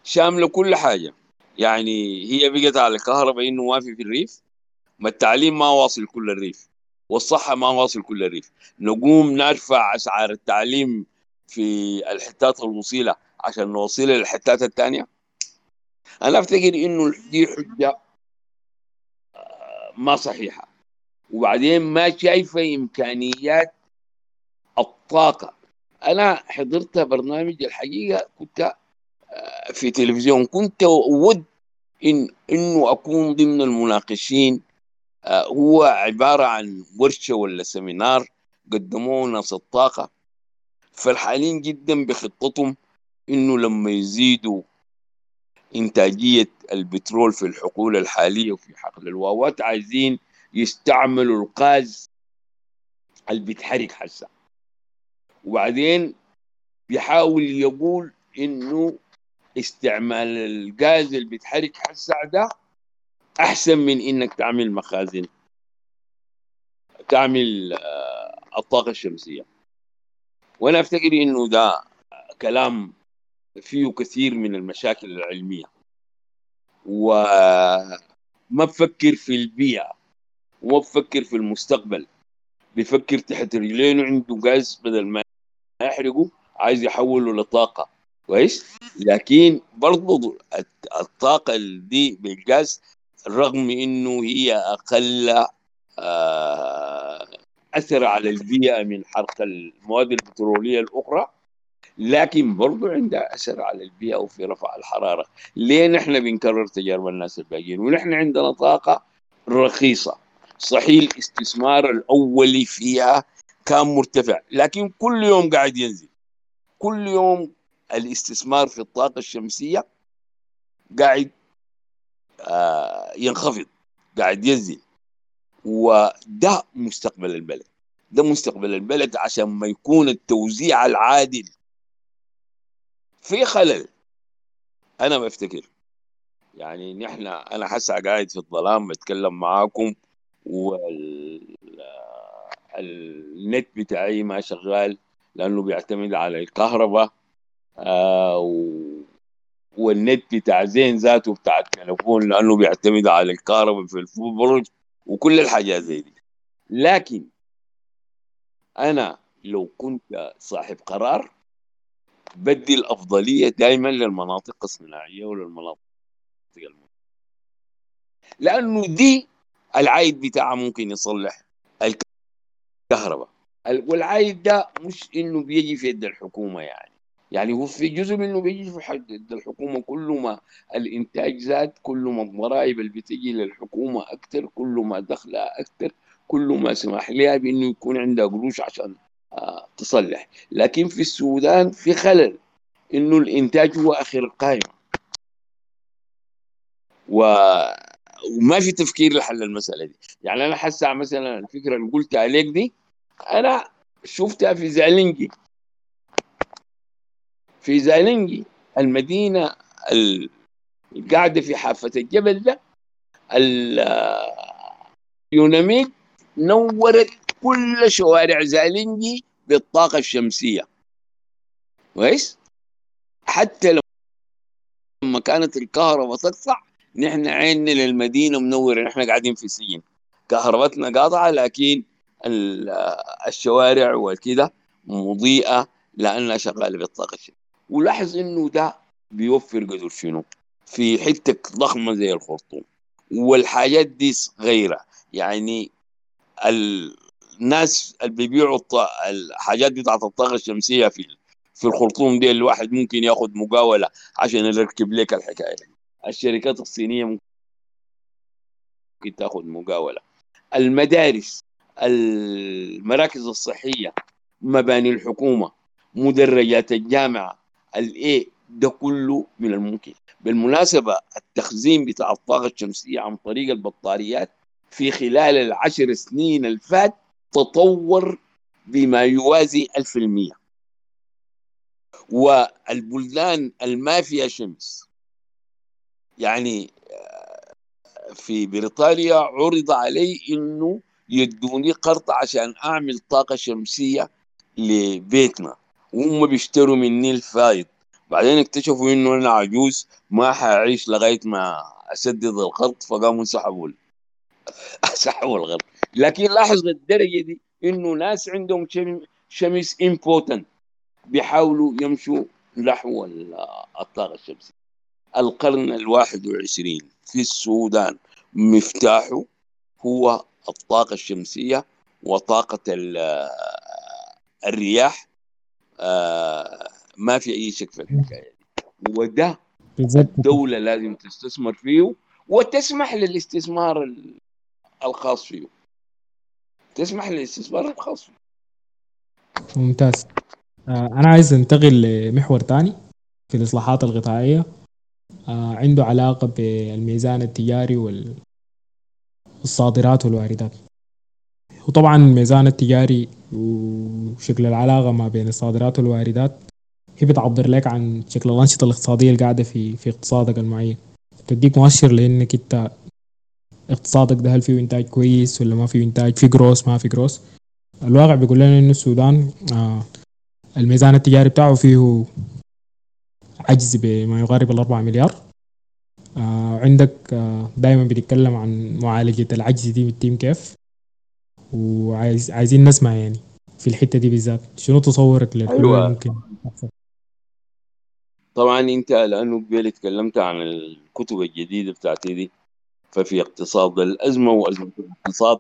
[SPEAKER 3] شاملة كل حاجة. يعني هي بقت على الكهرباء إنه ما في في الريف ما التعليم ما واصل كل الريف والصحة ما واصل كل الريف. نقوم نرفع أسعار التعليم في الحتات الوصيلة عشان نوصلها للحتات الثانية أنا أفتكر إنه دي حجة ما صحيحة. وبعدين ما شايفة إمكانيات الطاقة. أنا حضرت برنامج الحقيقة كنت آه، في تلفزيون كنت أود إن إنه أكون ضمن المناقشين. آه، هو عبارة عن ورشة ولا سمينار قدموه ناس الطاقة. فرحانين جدا بخطتهم إنه لما يزيدوا إنتاجية البترول في الحقول الحالية وفي حقل الواوات عايزين يستعملوا الغاز اللي بيتحرك حسا. وبعدين بيحاول يقول إنه استعمال الغاز اللي بيتحرك حسا ده أحسن من إنك تعمل مخازن تعمل آه، الطاقة الشمسية وأنا أفتكر إنه ده كلام فيه كثير من المشاكل العلمية. وما بفكر في البيئة وما بفكر في المستقبل. بيفكر تحت رجلينه عنده غاز بدل ما يحرقه عايز يحوله لطاقة. كويس؟ لكن برضو الطاقة دي بالغاز رغم إنه هي أقل آه، أثر على البيئة من حرق المواد البترولية الأخرى لكن برضو عندها أثر على البيئة وفي رفع الحرارة. ليه نحن بنكرر تجارب الناس الباقيين؟ ونحن عندنا طاقة رخيصة. صحيح الاستثمار الأولي فيها كان مرتفع لكن كل يوم قاعد ينزل. كل يوم الاستثمار في الطاقة الشمسية قاعد آه ينخفض قاعد ينزل. وده مستقبل البلد ده مستقبل البلد عشان ما يكون التوزيع العادل في خلل. أنا بفتكر. يعني نحن أنا حاسه قاعد في الظلام بتكلم معاكم والنت بتاعي ما شغال لأنه بيعتمد على الكهرباء آه والنت بتاع زين ذاته بتاع التليفون لأنه بيعتمد على الكهرباء في الفبرج وكل الحاجات زي دي. لكن أنا لو كنت صاحب قرار بدي الأفضلية دائما للمناطق الصناعية وللمناطق المناطق لأنه دي العائد بتاعها ممكن يصلح الكهرباء. والعائد ده مش إنه بيجي في يد الحكومة يعني. يعني هو في جزء منه بيجي في يد الحكومة. كل ما الإنتاج زاد كل ما الضرائب اللي بتجي للحكومة أكثر كل ما دخلها أكثر كل ما سمح لها بإنه يكون عندها قروش عشان تصلح. لكن في السودان في خلل إنه الإنتاج هو اخر القائمه و وما في تفكير لحل المسألة دي. يعني أنا حاسة مثلا الفكرة اللي قلتها عليك دي أنا شفتها في زالنجي في زالنجي المدينة القاعدة في حافة الجبل ده اليوناميد نورت كل شوارع زالنجي بالطاقة الشمسية. كويس؟ حتى لما كانت الكهرباء تقطع نحن عيننا للمدينة منورة نحن قاعدين في سجن. كهربتنا قاطعة لكن الشوارع وكده مضيئة لأنها شغالة بالطاقة الشمسية. ولاحظ إنه ده بيوفر قدر شنو؟ في حتة ضخمة زي الخرطوم. والحاجات دي صغيره يعني الناس اللي بيبيعوا الحاجات بتاعت الطاقة الشمسية في في الخرطوم دي الواحد ممكن ياخذ مقاولة عشان يركب لك الحكاية الشركات الصينية ممكن تاخذ مقاولة. المدارس المراكز الصحية مباني الحكومة مدرجات الجامعة الايه ده كله من الممكن. بالمناسبة التخزين بتاع الطاقة الشمسية عن طريق البطاريات في خلال العشر سنين الفات تطور بما يوازي ألف المية. والبلدان الما فيها شمس. يعني في بريطانيا عرض علي إنه يدوني قرض عشان أعمل طاقة شمسية لبيتنا. وهم بيشتروا مني الفايض. بعدين اكتشفوا إنه أنا عجوز ما حاعيش لغاية ما أسدد القرض فقاموا سحبوا [laughs] سحبوا القرض. لكن لاحظ الدرجة دي إنه ناس عندهم شمس امبوتنت بيحاولوا يمشوا نحو الطاقه الشمسية. القرن الواحد وعشرين في السودان مفتاحه هو الطاقة الشمسية وطاقة الرياح. ما في أي شك في الحكاية دي. وده الدولة لازم تستثمر فيه وتسمح للاستثمار الخاص فيه. تسمح للاستثمار الخاص
[SPEAKER 2] ممتاز. أنا عايز أنتقل لمحور تاني في الإصلاحات الغطائية عنده علاقة بالميزان التجاري والصادرات والواردات. وطبعا الميزان التجاري وشكل العلاقة ما بين الصادرات والواردات هي بتعبر لك عن شكل الأنشطة الاقتصادية القاعدة في في اقتصادك المعين. تديك مؤشر لأنك أنت اقتصادك ده هل فيه إنتاج كويس ولا ما فيه إنتاج؟ في جروس ما في جروس الواقع بيقول لنا إنه السودان آه الميزان التجاري بتاعه فيه عجز بما يقارب الأربعة مليار. آه عندك آه دائما بنتكلم عن معالجة العجز دي بالتيم كيف. وعايز عايزين نسمع يعني في الحتة دي بالذات. شنو تصورك للحلول
[SPEAKER 3] أيوة.
[SPEAKER 2] ممكن؟
[SPEAKER 3] طبعا أنت لأنه قبل تكلمت عن الكتب الجديدة بتاعتي دي ففي اقتصاد الأزمة وأزمة الاقتصاد.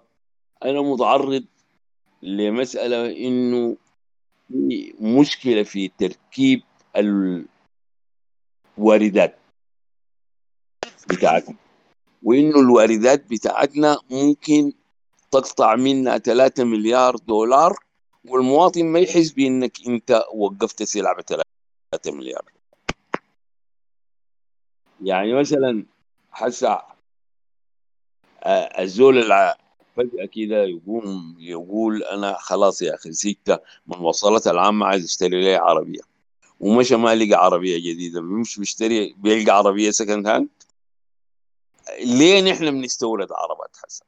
[SPEAKER 3] أنا متعرض لمسألة إنه في مشكلة في تركيب الواردات بتاعتنا. وإنه الواردات بتاعتنا ممكن تقطع منا 3 مليار دولار والمواطن ما يحس بإنك أنت وقفت سلعه ب 3 مليار. يعني مثلا آه، الزول الع- فجأة كده يقوم يقول أنا خلاص يا أخي زهقت من المواصلات العامة عايز أشتري لي عربية. ومشى ما لقى عربية جديدة. مش بيشتري بيلقى عربية second hand ليه نحن بنستورد عربات حسا؟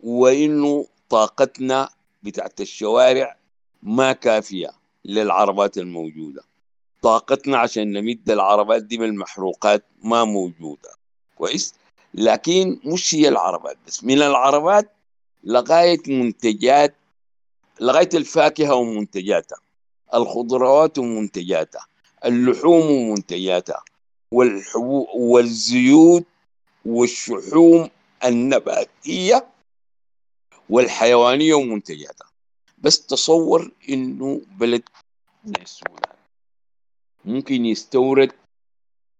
[SPEAKER 3] وإنه طاقتنا بتاعت الشوارع ما كافية للعربات الموجودة. طاقتنا عشان نمد العربات دي بالمحروقات ما موجودة. كويس؟ لكن مش هي العربات بس من العربات لغاية منتجات لغاية الفاكهة ومنتجاتها الخضروات ومنتجاتها اللحوم ومنتجاتها والحبوب والزيوت والشحوم النباتية والحيوانية ومنتجاتها. بس تصور إنه بلد السودان ممكن يستورد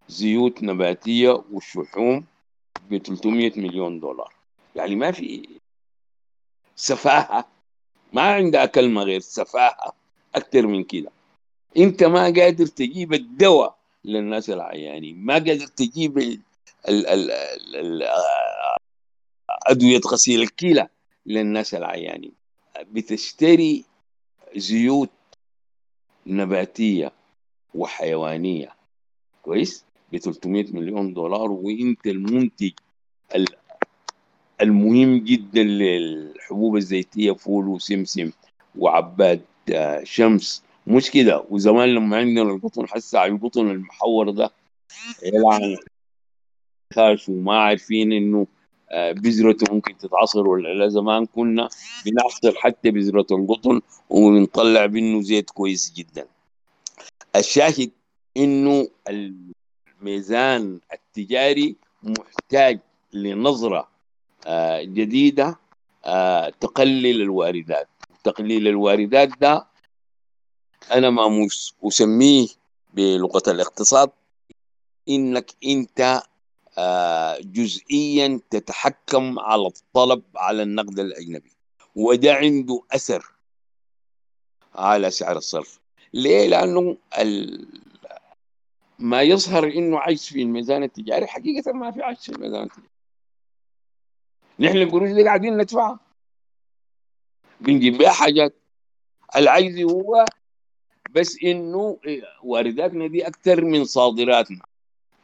[SPEAKER 3] زيوت نباتية والشحوم ب 300 مليون دولار. يعني ما في سفاهة. ما عندها كلمة غير سفاهة. أكتر من كده. أنت ما قادر تجيب الدواء للناس العيانين ما قادر تجيب أدوية غسيل الكلى للناس العيانين بتشتري زيوت نباتية وحيوانية. كويس؟ ب 300 مليون دولار وانت المنتج ال- المهم جدا للحبوب الزيتية فول وسمسم وعباد آه، شمس. مش كده؟ وزمان لما عندنا القطن حسا على القطن المحور ده يلعن خاش وما عارفين إنه آه، بذرته ممكن تتعصر ولا لا. زمان كنا بنعصر حتى بذرة القطن وبنطلع منه زيت كويس جدا. الشاهد إنه الميزان التجاري محتاج لنظرة آه، جديدة آه، تقلل الواردات. تقليل الواردات ده أنا ما أسميه بلغة الاقتصاد إنك أنت آه، جزئيا تتحكم على الطلب على النقد الأجنبي. وده عنده أثر على سعر الصرف. ليه؟ لأنه ما يظهر إنه عجز في الميزان التجاري. حقيقة ما في عجز في الميزان التجاري. نحن القروش دي قاعدين ندفعها بنجيب بيها حاجات. العجز هو بس إنه وارداتنا دي أكثر من صادراتنا.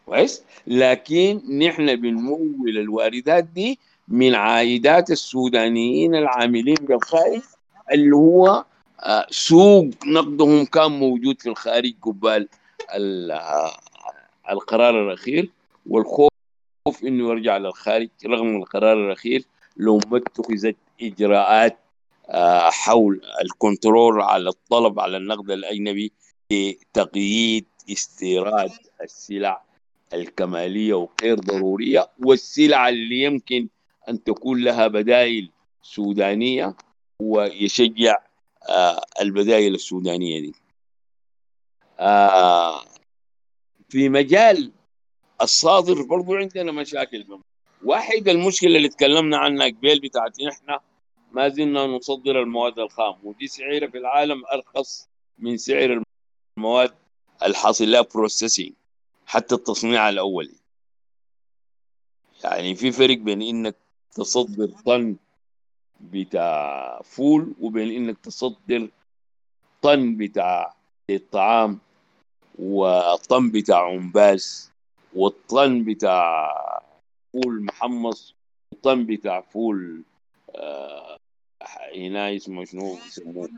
[SPEAKER 3] كويس؟ لكن نحن بنمول الواردات دي من عائدات السودانيين العاملين بالخارج اللي هو آه، سوق نقدهم كان موجود في الخارج قبال ال- القرار الأخير والخوف إنه يرجع للخارج رغم القرار الأخير لو ما اتخذت إجراءات آه، حول الكنترول على الطلب على النقد الأجنبي لتقييد استيراد السلع الكمالية وغير ضرورية والسلع اللي يمكن أن تكون لها بدائل سودانية ويشجع آه، البدائل السودانية دي. آه، في مجال الصادر برضو عندنا مشاكل واحد المشكلة اللي تكلمنا عنها قبل بتاعت إحنا ما زلنا نصدر المواد الخام. ودي سعرها في العالم أرخص من سعر المواد الحاصل لها processing حتى التصنيع الأولي. يعني في فرق بين إنك تصدر طن بتاع فول وبين إنك تصدر طن بتاع الطعام وطن بتاع عنباس والطن بتاع فول محمص والطن بتاع فول آه هنا اسمه شنو يسموه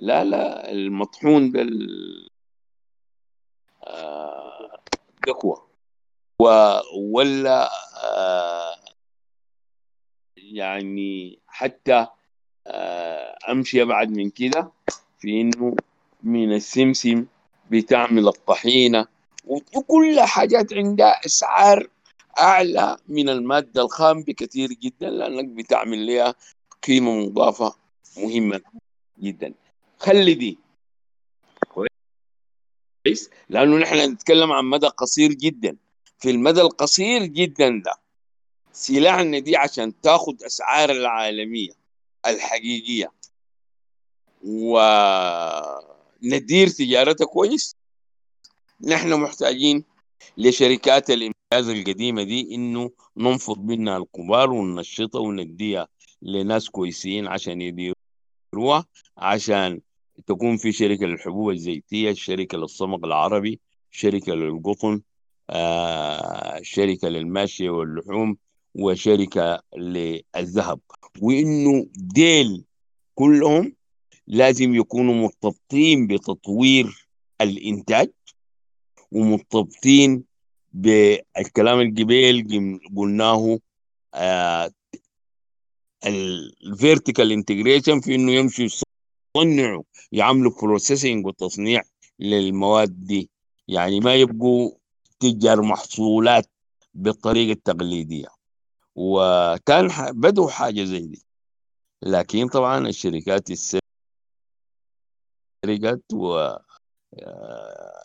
[SPEAKER 3] لا لا المطحون بال آه ولا آه يعني حتى آه أمشي أبعد من كده في إنه من السمسم بتعمل الطحينة وكل حاجات عندها أسعار أعلى من المادة الخام بكثير جدا لأنك بتعمل لها قيمة مضافة مهمة جدا. خلي دي. كويس؟ لأنه نحن نتكلم عن مدى قصير جدا. في المدى القصير جدا ده سلاحنا دي عشان تاخد أسعار العالمية الحقيقية. وندير تجارتها كويس. نحن محتاجين لشركات الإنجاز القديمة دي إنه ننفض منها الكبار وننشطها ونديها لناس كويسين عشان يديروها عشان تكون في شركة للحبوب الزيتية شركة للصمغ العربي شركة للقطن آه شركة للماشية واللحوم وشركة للذهب. وإنه ديل كلهم لازم يكونوا مرتبطين بتطوير الإنتاج ومرتبطين بالكلام القبيل قلناه آه ال vertical integration في إنه يمشوا يصنعوا يعملوا بروسيسنج وتصنيع للمواد دي. يعني ما يبقوا تجار محصولات بالطريقة التقليدية. وكان بدوا حاجة زي دي. لكن طبعا الشركات سرقت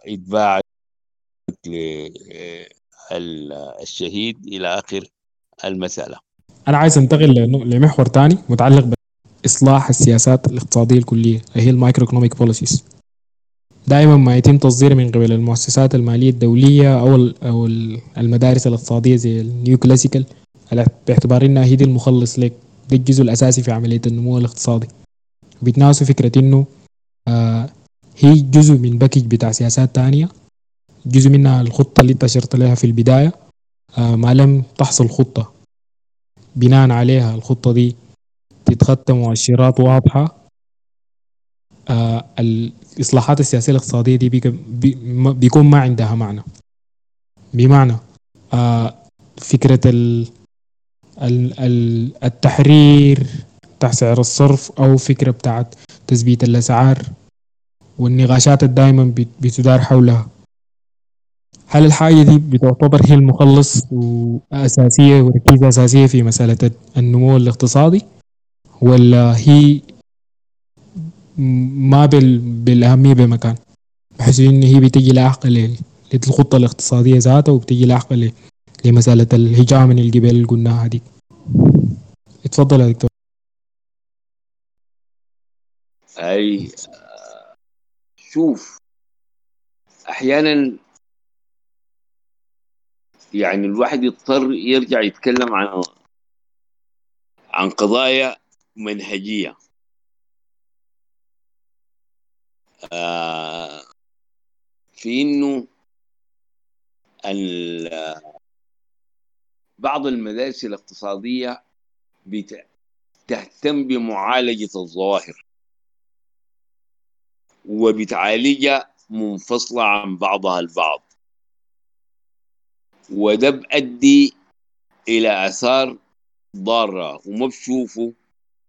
[SPEAKER 3] واتباعت للشهيد إلى آخر المسألة.
[SPEAKER 2] أنا عايز أنتقل لمحور ثاني متعلق بإصلاح السياسات الاقتصادية الكلية اللي هي ال macroeconomic policies دائما ما يتم تصديره من قبل المؤسسات المالية الدولية أو أو المدارس الاقتصادية زي ال neoclassical باعتبار إنها هي دي المخلص لك الجزء الأساسي في عملية النمو الاقتصادي. بيتناقشوا فكرة إنه آه هي جزء من package بتاع سياسات تانية. جزء منها الخطة اللي انت اشرت لها في البداية. آه ما لم تحصل خطة. بناء عليها الخطة دي تتختم مؤشرات واضحة. آه الإصلاحات السياسية الاقتصادية دي بيكون ما عندها معنى. بمعنى فكرة ال التحرير بتاع سعر الصرف أو فكرة بتاعت تثبيت الأسعار والنقاشات الدائما بتدار حولها. هل الحاجة دي بتعتبر هي المخلص وأساسية وركيزة أساسية في مسألة النمو الاقتصادي؟ ولا هي ما بال... بالأهمية بمكان؟ بحيث إن هي بتجي لاحقة للخطة الاقتصادية ذاتها وبتجي لاحقة لمسألة الهجاء من الجبال اللي قلناها دي. اتفضل يا دكتور.
[SPEAKER 3] أي شوف أحيانا يعني الواحد يضطر يرجع يتكلم عن عن قضايا منهجية. آه في إنه بعض المدارس الاقتصادية بتهتم بمعالجة الظواهر. وبتعالجها منفصلة عن بعضها البعض. وده بأدي إلى آثار ضارة. وما بشوفوا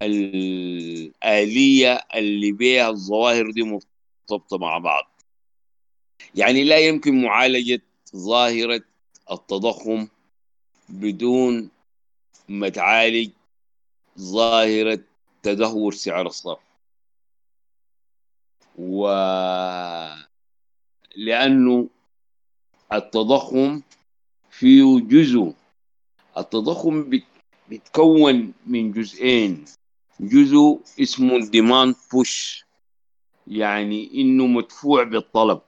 [SPEAKER 3] الآلية اللي بيها الظواهر دي مرتبطة مع بعض. يعني لا يمكن معالجة ظاهرة التضخم بدون ما تعالج ظاهرة تدهور سعر الصرف. و لأنه التضخم فيه جزء. التضخم بيتكون من جزئين. جزء اسمه الديماند بوش يعني إنه مدفوع بالطلب.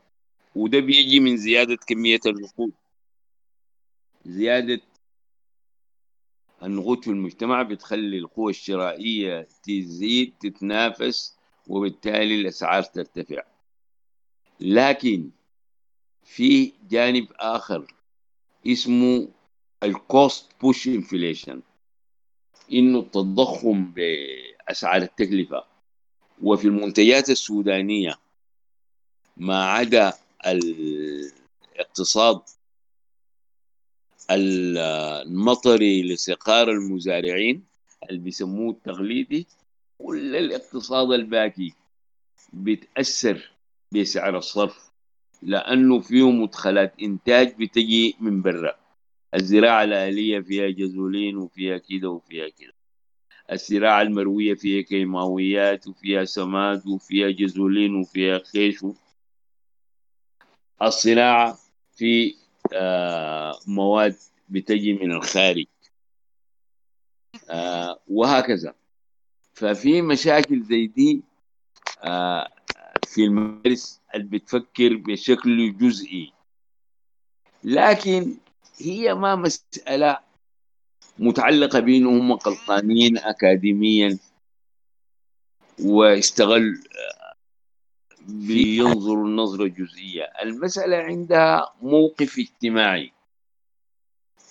[SPEAKER 3] وده بيجي من زيادة كمية النقود زيادة النقود في المجتمع بتخلي القوة الشرائية تزيد تتنافس وبالتالي الأسعار ترتفع. لكن في جانب آخر اسمه ال cost push inflation إنه التضخم بأسعار التكلفة. وفي المنتجات السودانية ما عدا الاقتصاد المطري لسقار المزارعين اللي بيسموه التقليدي كل الاقتصاد الباقي بيتأثر بسعر الصرف لأنه فيه مدخلات إنتاج بتجي من برا. الزراعة الآلية فيها جزولين وفيها كده وفيها كده. الزراعة المروية فيها كيماويات وفيها سماد وفيها جزولين وفيها خيش الصناعة في آه، مواد بتجي من الخارج. آه، وهكذا. ففي مشاكل زي دي آه، في المدارس اللي بتفكر بشكل جزئي. لكن هي ما مسألة متعلقة بأنهم هم غلطانين أكاديميا واستغل بينظروا النظرة الجزئية. المسألة عندها موقف اجتماعي.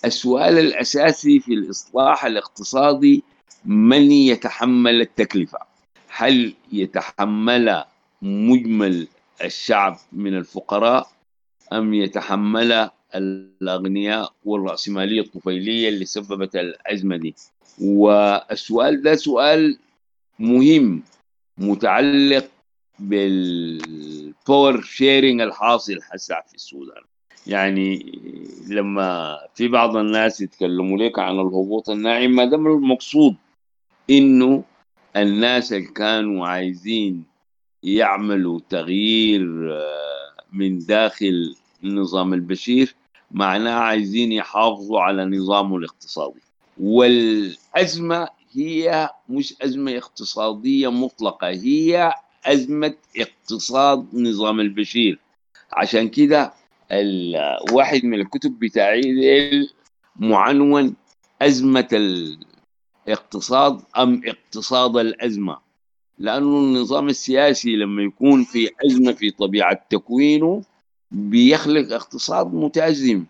[SPEAKER 3] السؤال الأساسي في الإصلاح الاقتصادي من يتحمل التكلفة؟ هل يتحمل مجمل الشعب من الفقراء أم يتحمل الأغنياء والرأسمالية الطفيلية اللي سببت الأزمة دي؟ والسؤال ده سؤال مهم متعلق بال power sharing الحاصل هسه في السودان. يعني لما في بعض الناس يتكلموا لك عن الهبوط الناعم ما دام المقصود إنه الناس اللي كانوا عايزين يعملوا تغيير آه، من داخل النظام البشير معناه عايزين يحافظوا على نظامه الاقتصادي. والأزمة هي مش أزمة اقتصادية مطلقة هي أزمة اقتصاد نظام البشير. عشان كده واحد من الكتب بتاعي معنون أزمة الاقتصاد أم اقتصاد الأزمة؟ لأنه النظام السياسي لما يكون في أزمة في طبيعة تكوينه بيخلق اقتصاد متأزم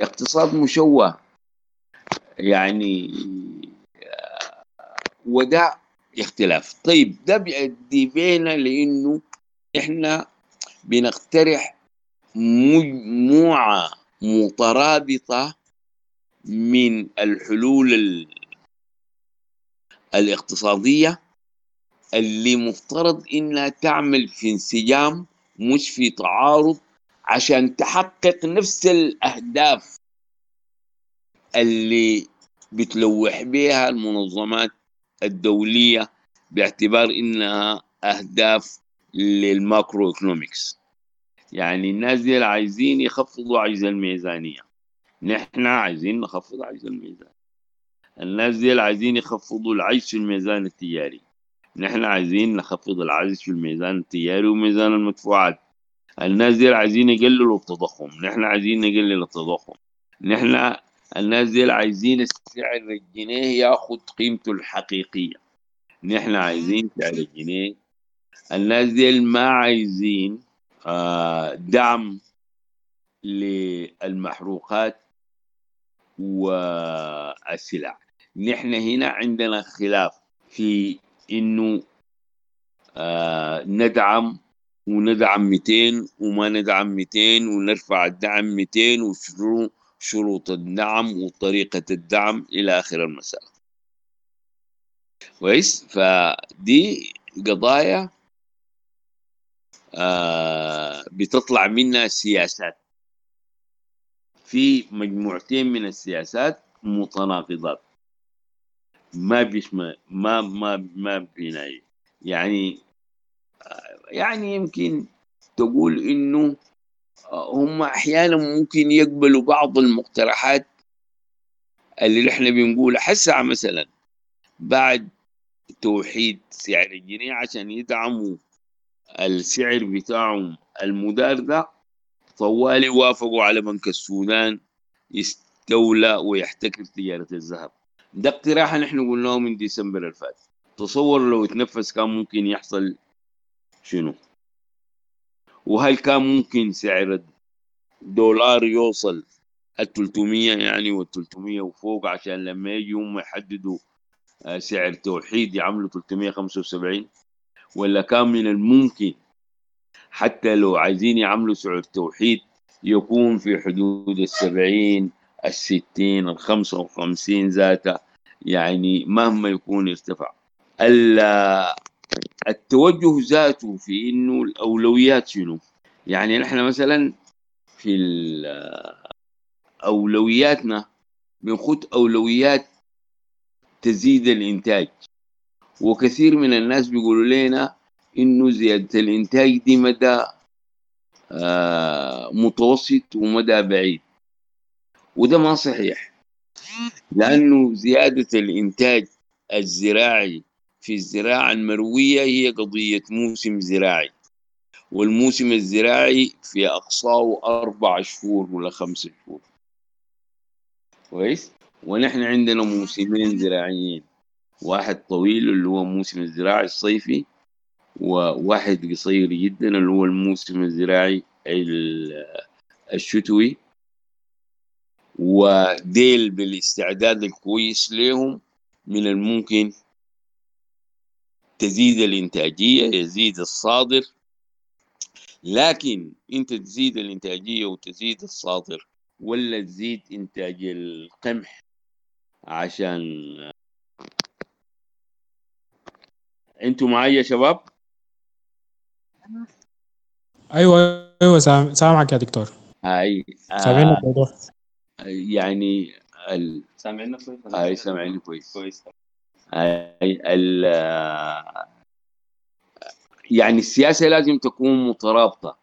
[SPEAKER 3] اقتصاد مشوه. يعني وده اختلاف. طيب ده بيؤدي بينا لإنه إحنا بنقترح مجموعة مترابطة من الحلول الاقتصادية اللي مفترض إنها تعمل في انسجام مش في تعارض عشان تحقق نفس الأهداف اللي بتلوح بها المنظمات الدولية باعتبار إنها أهداف لل macroeconomics يعني الناس دي عايزين يخفضوا عجز الميزانية. نحن عايزين نخفض عجز الميزانية. الناس دي عايزين يخفضوا العجز في الميزان التجاري نحن عايزين نخفض العجز في الميزان التجاري وميزان المدفوعات. الناس دي عايزين يقللوا التضخم. نحن عايزين نقلل التضخم. نحن الناس دي عايزين سعر الجنيه ياخد قيمته الحقيقية. نحن عايزين سعر الجنيه. الناس دي ما عايزين دعم للمحروقات والسلع. نحن هنا عندنا خلاف في إنه آه ندعم وندعم 200 وما ندعم 200 ونرفع الدعم 200 وشنو شروط الدعم وطريقة الدعم إلى آخر المسألة. كويس؟ فدي قضايا آه بتطلع منها سياسات. في مجموعتين من السياسات متناقضات. ما بيشمل ما ما ما بيناي يعني آه، يعني يمكن تقول إنه هم أحيانا ممكن يقبلوا بعض المقترحات اللي نحن بنقولها. حسا مثلا بعد توحيد سعر الجنيه عشان يدعموا السعر بتاعهم المدار ده طوالي وافقوا على بنك السودان يستولى ويحتكر تجارة الذهب. ده اقتراح نحن قلناه من ديسمبر الفات. تصور لو اتنفذ كان ممكن يحصل شنو؟ وهل كان ممكن سعر الدولار يوصل ال 300 يعني وال 300 وفوق عشان لما يجوا هم يحددوا آه، سعر توحيد يعملوا 375 ولا كان من الممكن. حتى لو عايزين يعملوا سعر توحيد يكون في حدود السبعين الستين الخمسة وخمسين ذاته يعني مهما يكون ارتفع التوجه ذاته في إنه الأولويات شنو؟ يعني نحن مثلا في أولوياتنا بنخد أولويات تزيد الإنتاج. وكثير من الناس بيقولوا لنا إنه زيادة الإنتاج دي مدى آه، متوسط ومدى بعيد. وده ما صحيح. لأنه زيادة الإنتاج الزراعي في الزراعة المروية هي قضية موسم زراعي. والموسم الزراعي في أقصاه أربع شهور ولا خمس شهور. كويس؟ ونحن عندنا موسمين زراعيين. واحد طويل اللي هو موسم الزراعي الصيفي وواحد قصير جدا اللي هو الموسم الزراعي الشتوي. وديل بالاستعداد الكويس لهم من الممكن تزيد الإنتاجية يزيد الصادر. لكن أنت تزيد الإنتاجية وتزيد الصادر ولا تزيد إنتاج القمح عشان أنتوا معايا يا شباب؟
[SPEAKER 2] أيوه أيوه سامعك يا دكتور.
[SPEAKER 3] هاي
[SPEAKER 2] سامعينك آه
[SPEAKER 3] يعني ال...
[SPEAKER 4] سامعيننا كويس
[SPEAKER 3] هاي سامعيني كويس.
[SPEAKER 4] كويس.
[SPEAKER 3] هاي ال... يعني السياسة لازم تكون مترابطة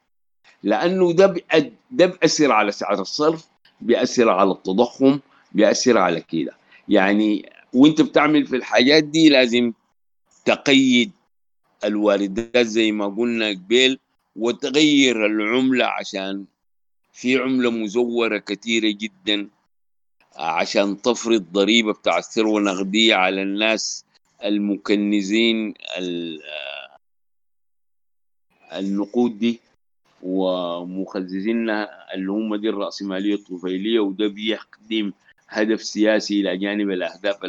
[SPEAKER 3] لأنه ده بأد... ده بيأثر على سعر الصرف بيأثر على التضخم بيأثر على كده. يعني وأنت بتعمل في الحاجات دي لازم تقيد الواردات زي ما قلنا قبل وتغير العملة عشان في عملة مزورة كثيرة جدا عشان تفرض ضريبة بتاع الثروة النقدية على الناس المكنزين النقود دي ومخززينها اللي هم دي الرأسمالية الطفيلية وده بيخدم هدف سياسي إلى جانب الأهداف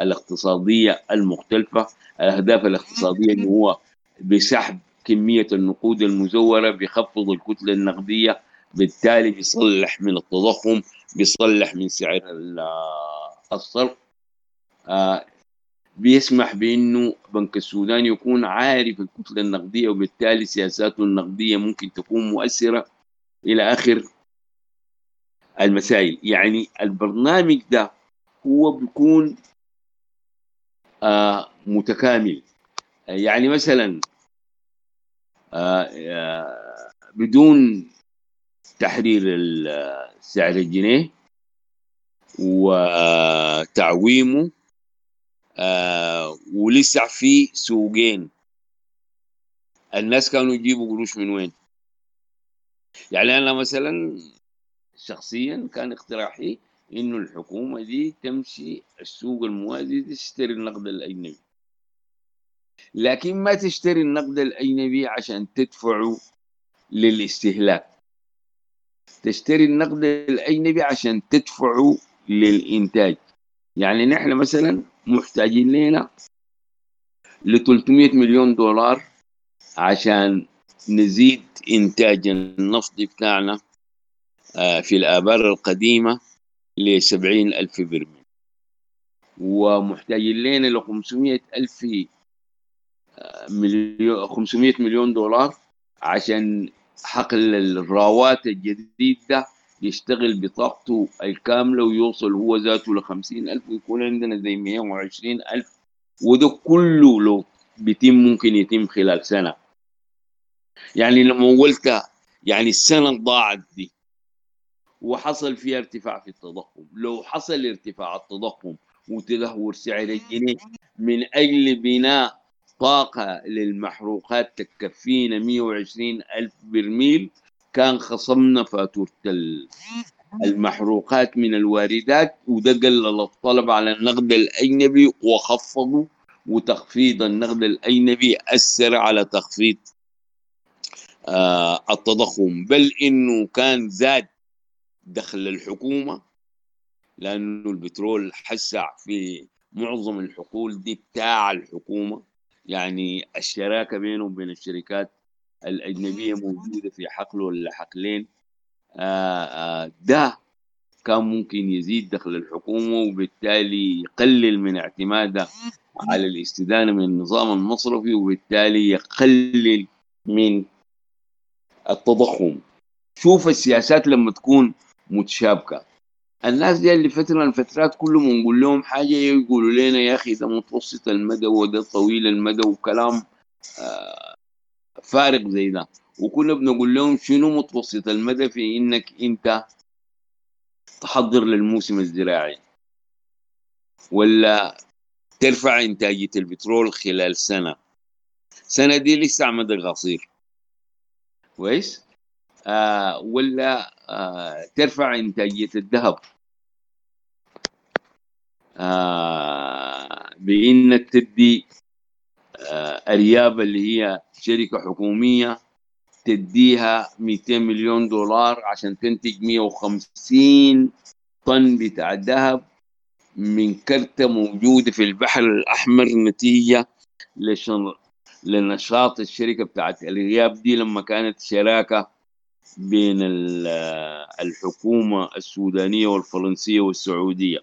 [SPEAKER 3] الاقتصادية المختلفة. الأهداف الاقتصادية اللي هو بسحب كمية النقود المزورة بيخفض الكتلة النقدية بالتالي بيصلح من التضخم بيصلح من سعر الصرف. آه بيسمح بإنه بنك السودان يكون عارف الكتلة النقدية وبالتالي سياساته النقدية ممكن تكون مؤثرة إلى آخر المسائل. يعني البرنامج ده هو بيكون متكامل. يعني مثلا آه آه بدون تحرير سعر الجنيه وتعويمه آه ولسه في سوقين. الناس كانوا يجيبوا قروش من وين؟ يعني أنا مثلا شخصيا كان اقتراحي إنه الحكومة دي تمشي السوق الموازي تشتري النقد الأجنبي. لكن ما تشتري النقد الأجنبي عشان تدفعه للاستهلاك. تشتري النقد الأجنبي عشان تدفعه للإنتاج. يعني نحن مثلا محتاجين لنا ل 300 مليون دولار عشان نزيد إنتاج النفط بتاعنا آه، في الآبار القديمة. ل 70 ألف برميل ومحتاجين لنا ل 500 ألف آه، مليون 500 مليون دولار عشان حقل الراوات الجديد ده يشتغل بطاقته الكاملة ويوصل هو ذاته ل ألف ويكون عندنا زي 120 ألف. وده كله لو بيتم ممكن يتم خلال سنة. يعني لما قلت يعني السنة ضاعت دي وحصل فيها ارتفاع في التضخم. لو حصل ارتفاع التضخم وتدهور سعر الجنيه من أجل بناء طاقة للمحروقات تكفينا 120 ألف برميل كان خصمنا فاتورة المحروقات من الواردات وده قلل الطلب على النقد الأجنبي وخفضوا وتخفيض النقد الأجنبي أثر على تخفيض آه التضخم. بل إنه كان زاد دخل الحكومة لأنه البترول حسع في معظم الحقول دي بتاع الحكومة. يعني الشراكة بينه وبين الشركات الأجنبية موجودة في حقل ولا حقلين. آه، آه، ده كان ممكن يزيد دخل الحكومة وبالتالي يقلل من اعتمادها على الاستدانة من النظام المصرفي وبالتالي يقلل من التضخم. شوف السياسات لما تكون متشابكة. الناس دي اللي فترة من الفترات كل ما نقول لهم حاجة يقولوا لنا يا أخي ده متوسط المدى وده طويل المدى وكلام آه، فارغ زي ده. وكنا بنقول لهم شنو متوسط المدى في إنك أنت تحضر للموسم الزراعي؟ ولا ترفع إنتاجية البترول خلال سنة؟ سنة دي لسه مدى قصير كويس؟ آه ولا ترفع انتاجيه الذهب. آه بانك تدي آه ارياب اللي هي شركة حكومية تديها 200 مليون دولار عشان تنتج 150 طن بتاع ذهب من كرتة موجودة في البحر الأحمر نتيجة لشن... لنشاط الشركة بتاعت الرياب دي لما كانت شراكة بين الحكومة السودانية والفرنسية والسعودية.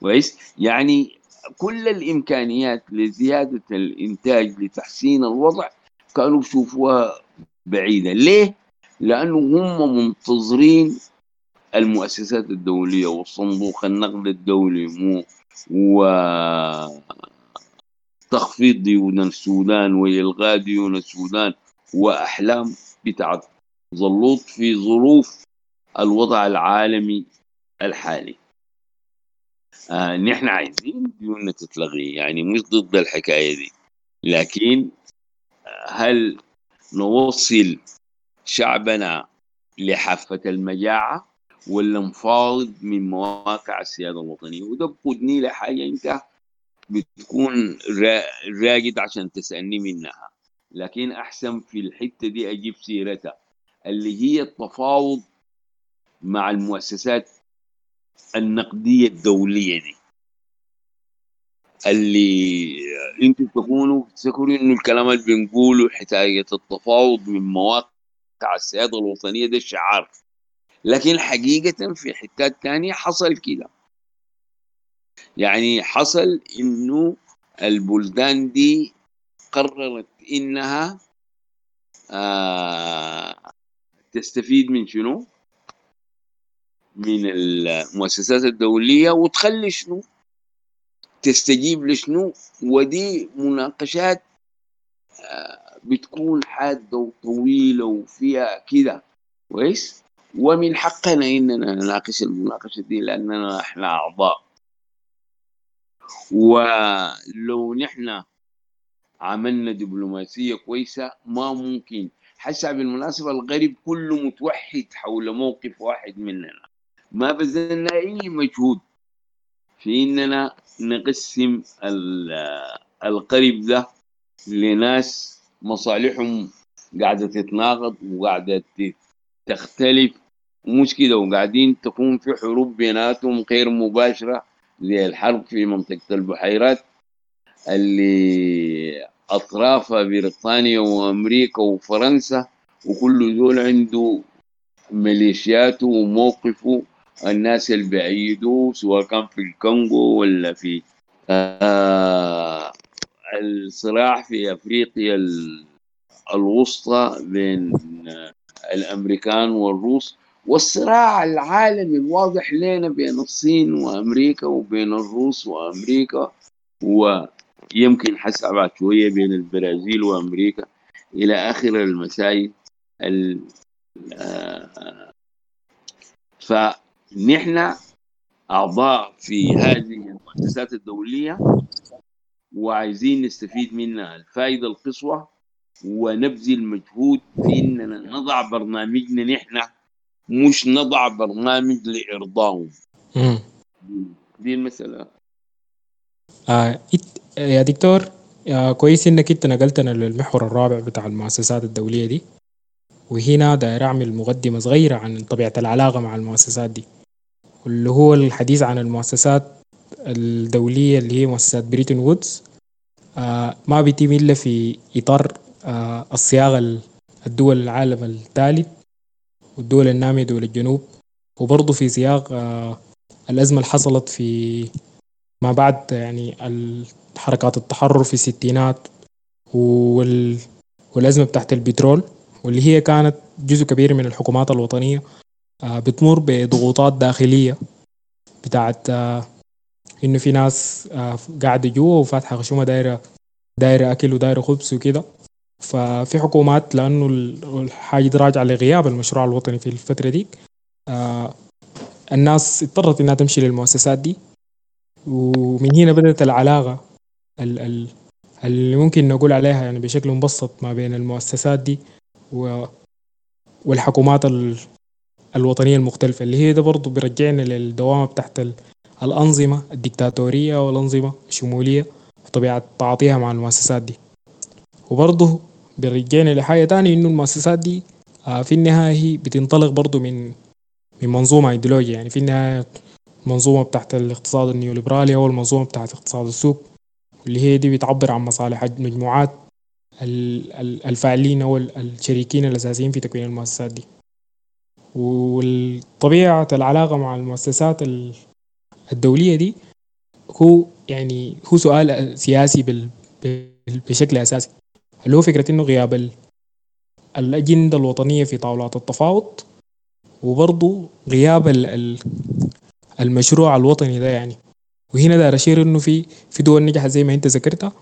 [SPEAKER 3] كويس؟ يعني كل الإمكانيات لزيادة الإنتاج لتحسين الوضع كانوا بيشوفوها بعيدة. ليه؟ لأنه هم منتظرين المؤسسات الدولية وصندوق النقد الدولي و تخفيض ديون السودان وإلغاء ديون السودان وأحلام بتاعت زلوط في ظروف الوضع العالمي الحالي. آه نحن عايزين ديوننا تتلغي يعني مش ضد الحكاية دي. لكن هل نوصل شعبنا لحافة المجاعة ولا نفاوض من مواقع السيادة الوطنية؟ وده بقودني لحاجة أنت بتكون راقد عشان تسألني منها. لكن أحسن في الحتة دي أجيب سيرتها. اللي هي التفاوض مع المؤسسات النقدية الدولية دي. اللي أنتم تكونوا تذكروا انه الكلام اللي بنقوله حكاية التفاوض من مواقع السيادة الوطنية ده شعار. لكن حقيقة في حتات تانية حصل كده. يعني حصل انه البلدان دي قررت انها آه تستفيد من شنو؟ من المؤسسات الدولية وتخلي شنو؟ تستجيب لشنو ودي مناقشات بتكون حادة وطويلة وفيها كده كويس ومن حقنا إننا نناقش المناقشة دي لأننا إحنا أعضاء ولو نحن عملنا دبلوماسية كويسة ما ممكن حسا بالمناسبة الغرب كله متوحد حول موقف واحد مننا. ما بذلنا اي مجهود. في إننا نقسم القريب ده لناس مصالحهم قاعدة تتناقض وقاعدة تختلف ومش كده وقاعدين تكون في حروب بيناتهم غير مباشرة زي الحرب في منطقة البحيرات اللي أطرافها بريطانيا وأمريكا وفرنسا وكل دول عنده ميليشياته وموقفه. الناس اللي بيعيدوه سواء كان في الكونغو ولا في آه الصراع في أفريقيا الوسطى بين الأمريكان والروس. والصراع العالمي الواضح لنا بين الصين وأمريكا وبين الروس وأمريكا ويمكن حسب بعد شوية بين البرازيل وأمريكا إلى آخر المسائل آه ف نحن أعضاء في هذه المؤسسات الدولية وعايزين نستفيد منها. الفائدة القصوى ونبذل مجهود في إننا نضع برنامجنا نحن مش نضع برنامج لإرضاهم. دي المسألة.
[SPEAKER 2] آه يا دكتور كويس إنك أنت نقلتنا للمحور الرابع بتاع المؤسسات الدولية دي. وهنا داير أعمل مقدمة صغيرة عن طبيعة العلاقة مع المؤسسات دي. واللي هو الحديث عن المؤسسات الدولية اللي هي مؤسسات بريتون وودز. آه ما بيتم إلا في إطار آه الصياغة الدول العالم الثالث والدول النامية دول الجنوب. وبرضه في سياق آه الأزمة اللي حصلت في ما بعد يعني حركات التحرر في الستينات وال والأزمة بتاعت البترول واللي هي كانت جزء كبير من الحكومات الوطنية آه، بتمر بضغوطات داخلية بتاعت آه، إنه في ناس آه، قاعدة جوا وفاتحة خشومة دايرة دايرة أكل ودايرة خبز وكده. ففي حكومات لأنه الحاجة راجعة لغياب المشروع الوطني في الفترة دي الناس اضطرت إنها تمشي للمؤسسات دي. ومن هنا بدأت العلاقة اللي ممكن نقول عليها يعني بشكل مبسط ما بين المؤسسات دي والحكومات الوطنية المختلفة اللي هي ده برضو بيرجعنا للدوامة بتاعت الأنظمة الدكتاتورية والأنظمة الشمولية وطبيعة تعاطيها مع المؤسسات دي. وبرضه بيرجعنا لحاجة تانية إنه المؤسسات دي آه، في النهاية هي بتنطلق برضه من من منظومة ايديولوجية يعني في النهاية المنظومة بتاعت الاقتصاد النيوليبرالي أو المنظومة بتاعت اقتصاد السوق اللي هي دي بتعبر عن مصالح مجموعات الفاعلين أو الشريكين الأساسيين في تكوين المؤسسات دي. وطبيعة العلاقة مع المؤسسات الدولية دي هو يعني هو سؤال سياسي بشكل أساسي. اللي هو فكرة إنه غياب الأجندة الوطنية في طاولات التفاوض وبرضه غياب المشروع الوطني ده يعني. وهنا دار أشير إنه في في دول نجحت زي ما أنت ذكرتها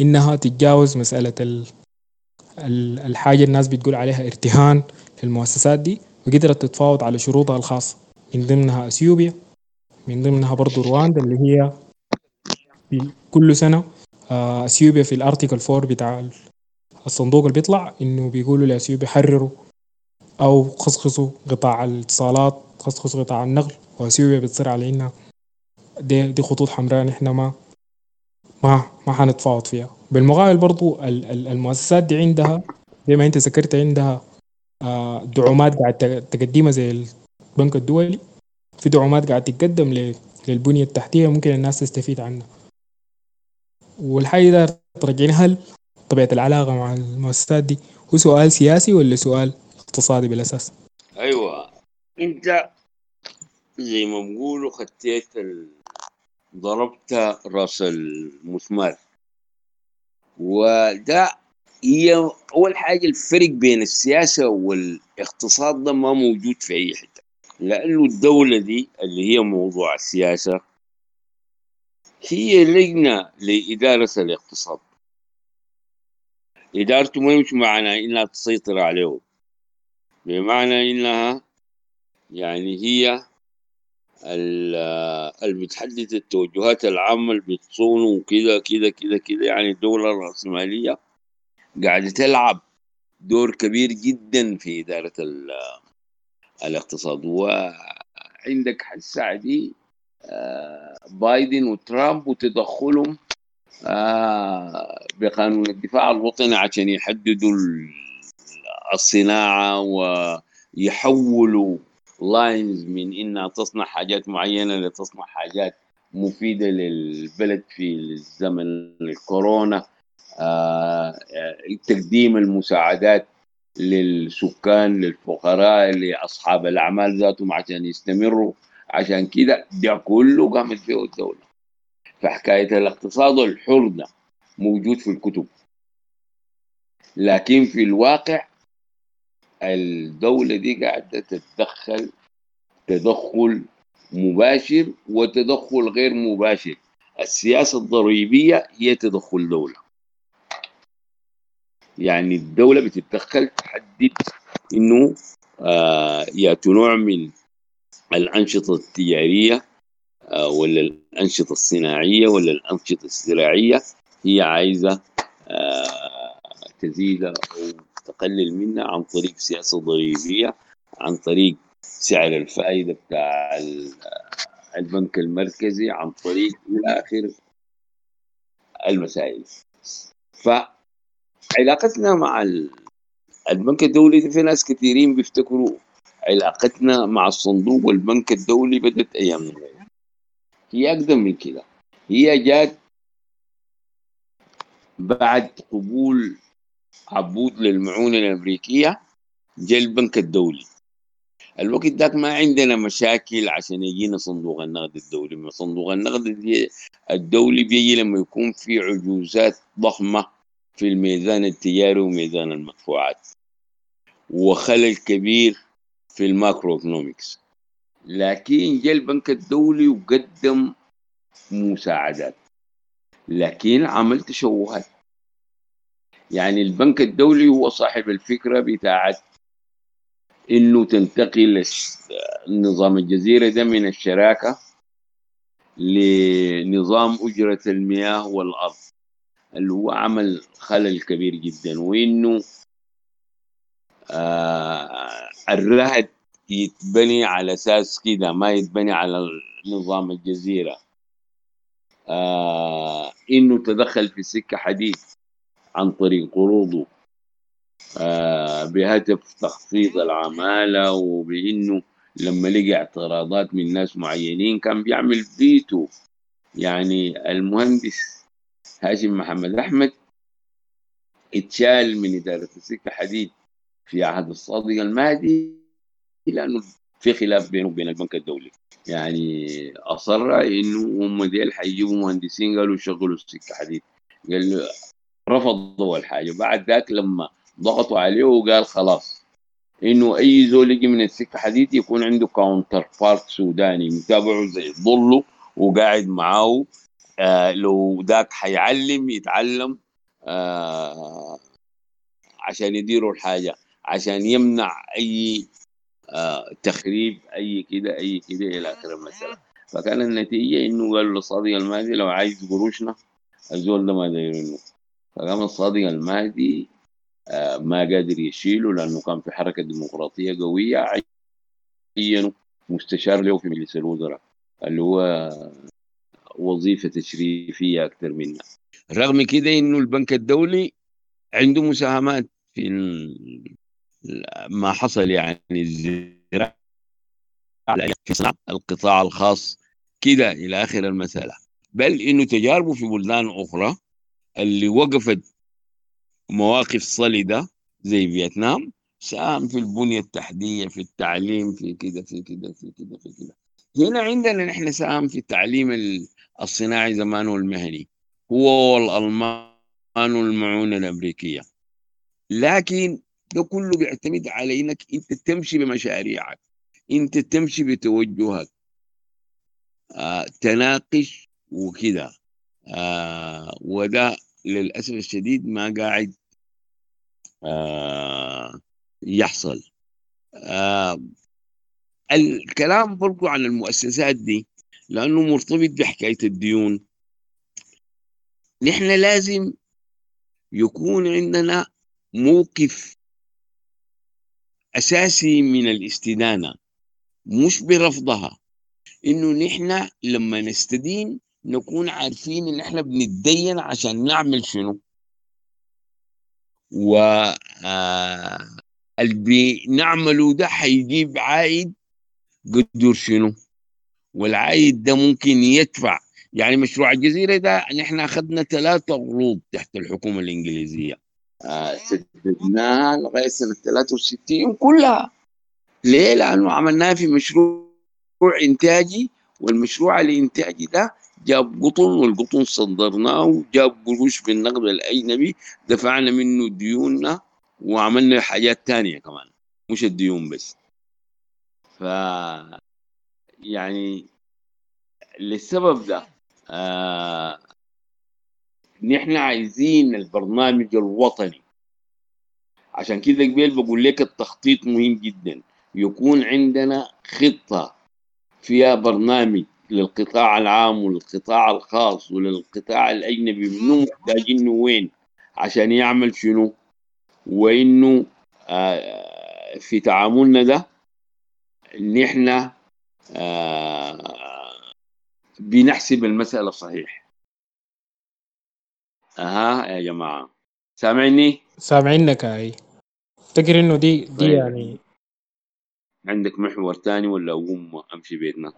[SPEAKER 2] إنها تتجاوز مسألة ال الحاجة الناس بتقول عليها ارتهان للمؤسسات دي وقدرت تتفاوض على شروطها الخاصة من ضمنها أثيوبيا من ضمنها برضو رواندا اللي هي في كل سنة آه، أثيوبيا في الأرتيكل 4 بتاع الصندوق اللي بيطلع إنه بيقولوا لأثيوبيا حرروا أو خصخصوا قطاع الاتصالات خصخصوا قطاع النقل. وأثيوبيا بتصير على إنها دي, دي خطوط حمراء نحن ما ما ما حنتفاوض فيها. بالمقابل برضو المؤسسات دي عندها زي ما انت ذكرت عندها آه، دعومات قاعد تقدمها زي البنك الدولي. في دعومات قاعد تقدم للبنية التحتية ممكن الناس تستفيد عنها. والحاجة ده ترجعني هل طبيعة العلاقة مع المؤسسات دي هو سؤال سياسي ولا سؤال اقتصادي بالأساس؟
[SPEAKER 3] أيوة. أنت زي ما بقولوا خطيت ال... ضربت راس المسمار وده هي أول حاجة الفرق بين السياسة والاقتصاد ده ما موجود في أي حتة. لأنه الدولة دي اللي هي موضوع السياسة هي لجنة لإدارة الاقتصاد. إدارته ما مش معنى إنها تسيطر عليه بمعنى إنها يعني هي اللي بتحدد التوجهات العامة اللي بتصونه كده كده كده كده يعني الدولة الرأسمالية قاعدة تلعب دور كبير جدا في إدارة الاقتصاد. وعندك الساعة دي آه، بايدن وترامب وتدخلهم آه، بقانون الدفاع الوطني عشان يحددوا الصناعة ويحولوا لاينز من انها تصنع حاجات معينة لتصنع حاجات مفيدة للبلد في زمن الكورونا. آه، تقديم المساعدات للسكان للفقراء لأصحاب الأعمال ذاتهم عشان يستمروا. عشان كده ده كله قامت فيه الدولة. فحكايه الاقتصاد الحر ده موجود في الكتب. لكن في الواقع الدولة دي قاعدة تتدخل تدخل مباشر وتدخل غير مباشر. السياسة الضريبية هي تدخل دولة. يعني الدولة بتتدخل تحدد إنه آه ياتوا نوع من الأنشطة التجارية آه ولا الأنشطة الصناعية ولا الأنشطة الزراعية هي عايزة آه تزيد أو تقلل منها عن طريق سياسة ضريبية عن طريق سعر الفائدة بتاع البنك المركزي عن طريق إلى آخر المسائل. فعلاقتنا مع البنك الدولي في ناس كثيرين بيفتكروا علاقتنا مع الصندوق والبنك الدولي بدت أيام هي أقدم من كده. هي جات بعد قبول عبود للمعونة الأمريكية جاء البنك الدولي. الوقت ذاك ما عندنا مشاكل عشان يجينا صندوق النقد الدولي. صندوق النقد الدولي بيجي لما يكون في عجوزات ضخمة في الميزان التجاري وميزان المدفوعات. وخلل كبير في ال macroeconomics لكن جاء البنك الدولي وقدم مساعدات. لكن عمل تشوهات. يعني البنك الدولي هو صاحب الفكرة بتاعت إنه تنتقل نظام الجزيرة ده من الشراكة لنظام أجرة المياه والأرض اللي هو عمل خلل كبير جدا وإنه آه الرهد يتبني على أساس كده ما يتبني على نظام الجزيرة. آه إنه تدخل في سكة حديد عن طريق قروضه آه بهدف تخفيض العمالة وبإنه لما لقى اعتراضات من ناس معينين كان بيعمل فيتو. يعني المهندس هاشم محمد أحمد اتشال من إدارة السكة حديد في عهد الصادق المهدي لأنه في خلاف بينه وبين البنك الدولي. يعني أصر إنه هم ديل حيجيبوا مهندسين قالوا شغلوا السكة حديد. قال له رفضوا الحاجة بعد ذاك لما ضغطوا عليه وقال خلاص إنه أي زول يجي من السكة حديد يكون عنده counterpart سوداني متابعه زي ضله وقاعد معاه آه لو ذاك حيعلم يتعلم آه عشان يديروا الحاجة عشان يمنع أي آه تخريب أي كده أي كده إلى آخر المسألة. فكان النتيجة إنه قالوا للصادق المهدي لو عايز قروشنا الزول ده ما دايرينه. فقام الصادق المهدي آه ما قادر يشيله لأنه كان في حركة ديمقراطية قوية عينوا مستشار له في مجلس الوزراء اللي هو وظيفة تشريفية أكثر منها رغم كده إنه البنك الدولي عنده مساهمات في ما حصل يعني الزراعة في صناعة القطاع الخاص كده إلى آخر المسألة. بل إنه تجاربه في بلدان أخرى اللي وقفت مواقف صلدة زي فيتنام ساهم في البنية التحتية في التعليم في كده في كده في كده في كده. هنا عندنا نحن ساهم في التعليم الصناعي زمان والمهني هو والألمان والمعونة الأمريكية. لكن ده كله بيعتمد على انك إنت تمشي بمشاريعك إنت تمشي بتوجهك. آه تناقش وكده. آه وده للأسف الشديد ما قاعد آه يحصل. آه الكلام برضو عن المؤسسات دي لأنه مرتبط بحكاية الديون. نحن لازم يكون عندنا موقف أساسي من الاستدانة مش برفضها. إنه نحن لما نستدين نكون عارفين إن إحنا بنتدين عشان نعمل شنو. و آه اللي بنعمله ده حيجيب عائد قدر شنو. والعائد ده ممكن يدفع. يعني مشروع الجزيرة ده نحن أخذنا ثلاثة قروض تحت الحكومة الإنجليزية. آه سددناها لغاية سنة 63 كلها. ليه؟ لأنه عملناها في مشروع إنتاجي والمشروع الإنتاجي ده جاب قطن والقطن صدرناه وجاب قروش بالنقد الأجنبي دفعنا منه ديوننا وعملنا حاجات تانية كمان مش الديون بس. ف يعني للسبب ده آه نحن عايزين البرنامج الوطني. عشان كده قبل بقول لك التخطيط مهم جدا. يكون عندنا خطة فيها برنامج للقطاع العام وللقطاع الخاص وللقطاع الأجنبي منو محتاجينه وين؟ عشان يعمل شنو؟ وإنه آه في تعاملنا ده نحن آه بنحسب المسألة صحيح أها يا جماعة. سامعني؟
[SPEAKER 2] سامعينك هاي افتكر إنه دي دي
[SPEAKER 3] طيب.
[SPEAKER 2] يعني
[SPEAKER 3] عندك محور تاني ولا أقوم أمشي بيتنا؟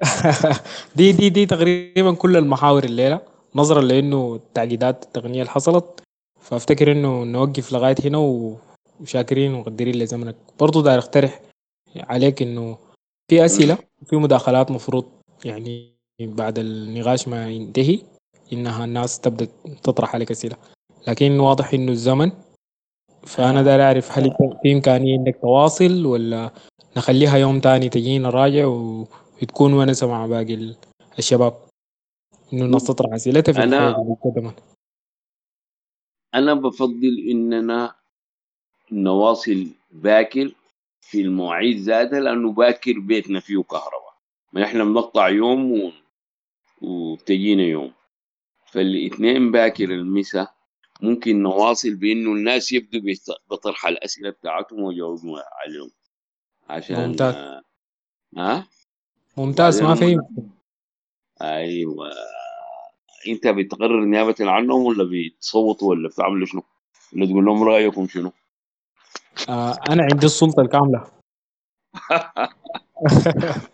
[SPEAKER 3] [laughs]
[SPEAKER 2] دي دي دي تقريبا كل المحاور الليلة نظرا لأنه التعقيدات التقنية اللي حصلت فأفتكر إنه نوقف لغاية هنا وشاكرين ومقدرين لزمنك. برضو داير أقترح عليك إنه في أسئلة وفي مداخلات مفروض يعني بعد النقاش ما ينتهي إنها الناس تبدأ تطرح عليك أسئلة. لكن واضح إنه الزمن فأنا داير أعرف هل في إمكانية إنك تواصل ولا نخليها يوم تاني تجي نراجع و- وتكون ونسة مع باقي ال- الشباب. إنه الناس تطرح أسئلتها في
[SPEAKER 3] أنا-
[SPEAKER 2] قدمت.
[SPEAKER 3] أنا بفضل إننا نواصل باكر في المواعيد ذاتها لأنه باكر بيتنا فيه كهرباء. ما إحنا بنقطع يوم و... وبتجينا يوم. فالاثنين باكر المساء ممكن نواصل بإنه الناس يبدوا بطرح الأسئلة بتاعتهم ويجاوبوا عليهم. عشان
[SPEAKER 2] ممتاز.
[SPEAKER 3] آه، ها
[SPEAKER 2] ممتاز ما في
[SPEAKER 3] أيوه أنت بتقرر نيابه عنهم ولا بتصوتوا ولا بتعملوا شنو؟ ولا تقول لهم رأيكم شنو؟
[SPEAKER 2] آه أنا عندي السلطة الكاملة [laughs]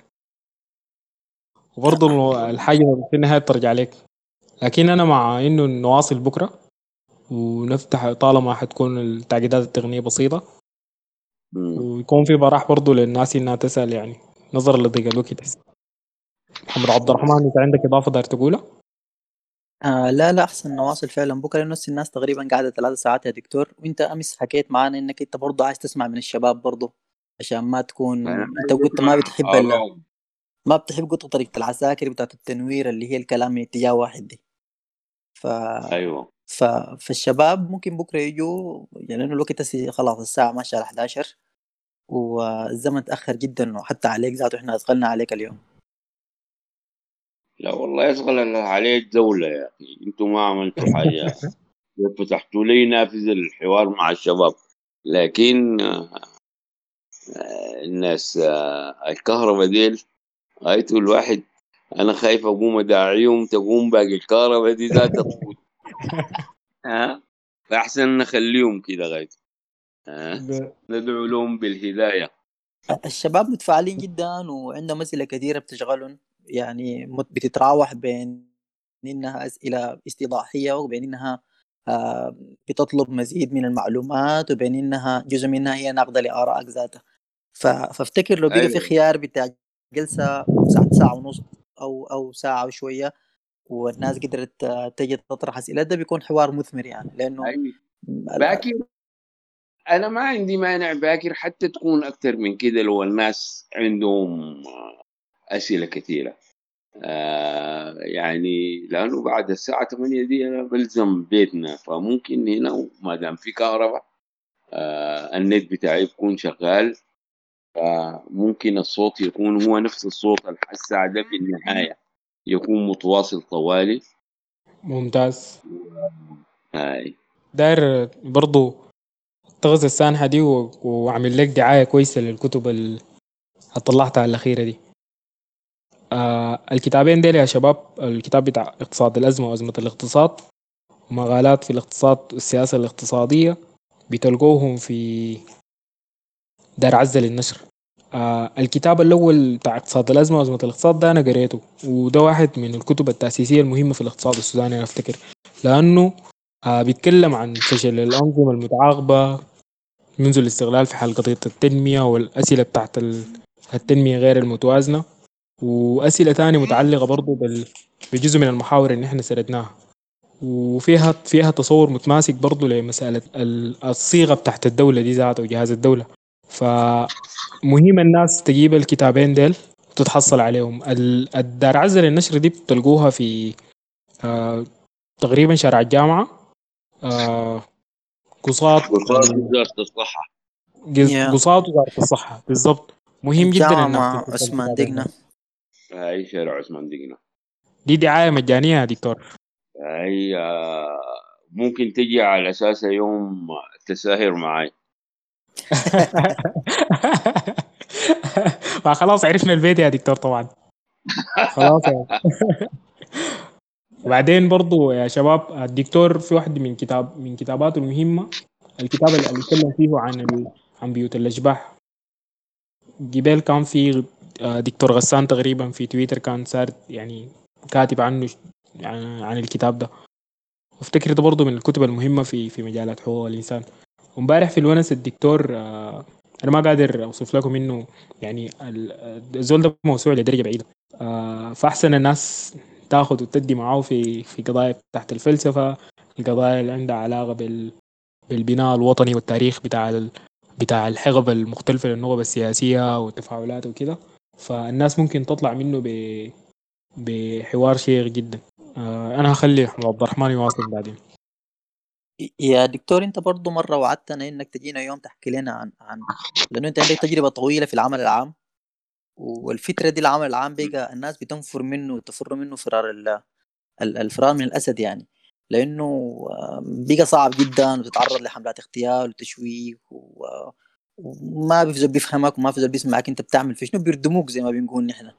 [SPEAKER 2] وبرضه الحاجة في النهاية بترجع لك لكن أنا مع إنه نواصل بكرة ونفتح طالما حتكون التعقيدات التقنية بسيطة
[SPEAKER 3] مم.
[SPEAKER 2] ويكون في براح برضه للناس إنها تسأل يعني. نظرا لضيق الوقت هسه. محمد عبد الرحمن أنت عندك إضافة داير تقولها؟
[SPEAKER 4] آه لا لا أحسن نواصل فعلا. بكرة نفس الناس تقريبا قاعدة ثلاث ساعات يا دكتور. وأنت أمس حكيت معانا إنك أنت برضه عايز تسمع من الشباب برضه عشان ما تكون أنت قلت ما بتحب ال...
[SPEAKER 3] آه،
[SPEAKER 4] ما بتحب قلت طريقة العساكر بتاعت التنوير اللي هي الكلام من اتجاه واحد دي. ف...
[SPEAKER 3] أيوه.
[SPEAKER 4] ف... فالشباب ممكن بكرة يجوا يعني لأنه الوقت خلاص الساعة ماشيه على 11 والزمن تأخر جدا وحتى عليك ذاته إحنا أثقلنا عليك اليوم.
[SPEAKER 3] لا والله يشغل عليك دولة يا أخي أنتم ما عملتوا حاجة. [laughs] فتحتوا لي نافذة الحوار مع الشباب. لكن آه، الناس آه، الكهرباء ديل غايته الواحد أنا خايف أقوم أداعيهم تقوم باقي الكهرباء دي ذاتها تفوت ها؟ فأحسن نخليهم كده غايته ها؟ ندعو لهم بالهداية.
[SPEAKER 4] الشباب متفاعلين جدا وعندهم أسئلة كثيرة بتشغلهم. يعني بتتراوح بين إنها أسئلة استيضاحيه وبين إنها آه، بتطلب مزيد من المعلومات وبين إنها جزء منها هي ناقده لآرائك ذاتها. فافتكر لو بقى في
[SPEAKER 3] أيوة.
[SPEAKER 4] خيار بتاع جلسة ساعه ساعة ونص أو أو ساعة وشوية والناس قدرت تجي تطرح أسئلة. ده بيكون حوار مثمر يعني لأنه
[SPEAKER 3] أيوة. باكر أنا ما عندي مانع باكر حتى تكون أكثر من كده لو الناس عندهم أسئلة كثيره آه يعني لأنه بعد الساعة 8 دي أنا بلزم بيتنا فممكن هنا ما دام في كهرباء آه النت بتاعي بيكون شغال فممكن الصوت يكون هو نفس الصوت الساعة ده في النهاية. يكون متواصل طوالي.
[SPEAKER 2] ممتاز.
[SPEAKER 3] هاي.
[SPEAKER 2] داير برضو تغز السانحة دي و- وأعمل لك دعاية كويسة للكتب اللي طلعتها الأخيرة دي. آه الكتابين ديل يا شباب الكتاب بتاع اقتصاد الأزمة وأزمة الاقتصاد ومقالات في الاقتصاد والسياسة الاقتصادية بتلقوهم في دار عزة للنشر. آه الكتاب الأول بتاع اقتصاد الأزمة وأزمة الاقتصاد ده أنا قريته وده واحد من الكتب التأسيسية المهمة في الاقتصاد السوداني أنا أفتكر لأنه آه بيتكلم عن فشل الأنظمة المتعاقبة منذ الاستغلال في حل قضية التنمية والأسئلة بتاعت ال- التنمية غير المتوازنة وأسئلة تانية متعلقة برضو بال- بجزء من المحاور اللي إحنا سردناها وفيها فيها تصور متماسك برضو لمسألة ال- الصيغة بتاعت الدولة دي ذاتها وجهاز الدولة. فمهم الناس تجيب الكتابين ديل وتتحصل عليهم. ال- الدار عزة للنشر دي بتلقوها في آه تقريبا شارع الجامعة. آه قصاد
[SPEAKER 3] وصارت وزارة الصحة.
[SPEAKER 2] قص-
[SPEAKER 4] يا.
[SPEAKER 2] قصاد وزارة الصحة. بالضبط. مهم جدا
[SPEAKER 4] جامعة عثمان دقنة.
[SPEAKER 3] هاي شارع عثمان دقنا
[SPEAKER 2] دي دعاية مجانية يا دكتور.
[SPEAKER 3] هي آه، ممكن تجي على أساس يوم تساهر معي [laughs]
[SPEAKER 2] فخلاص عرفنا البيت يا دكتور طبعا. خلاص يعني. [laughs] وبعدين برضو يا شباب الدكتور في واحد من كتاب من كتاباته المهمة الكتاب اللي بيتكلم فيه عن ال... عن بيوت الأشباح. جبال كان في آه، دكتور غسان تقريبا في تويتر كان صار يعني كاتب عنه عن, عن الكتاب ده. وافتكر ده برضه من الكتب المهمة في في مجالات حقوق الإنسان. وامبارح في الونس الدكتور آه، أنا ما قادر أوصف لكم إنه يعني ال- الزول ده موسوعة لدرجة بعيدة. آه، فأحسن الناس تاخذ وتدي معاه في في قضايا تحت الفلسفة القضايا اللي عندها علاقة بال بالبناء الوطني والتاريخ بتاع ال... بتاع الحقب المختلفة للنخب السياسية والتفاعلات وكده. فالناس ممكن تطلع منه ب... بحوار شيق جدا. آه، أنا هخلي عبد الرحمن يواصل بعدين.
[SPEAKER 4] يا دكتور انت برضو مرة وعدتنا انك تجينا يوم تحكي لنا عن عن لأنه انت عندك تجربة طويلة في العمل العام والفترة دي العمل العام بقى الناس بتنفر منه وتفر منه فرار ال- ال- الفرار من الأسد يعني لأنه بقى صعب جدا وتتعرض لحملات اغتيال وتشويق و- وما في زول بيفهمك وما في زول بيسمعك انت بتعمل في شنو بيردموك زي ما بنقول نحن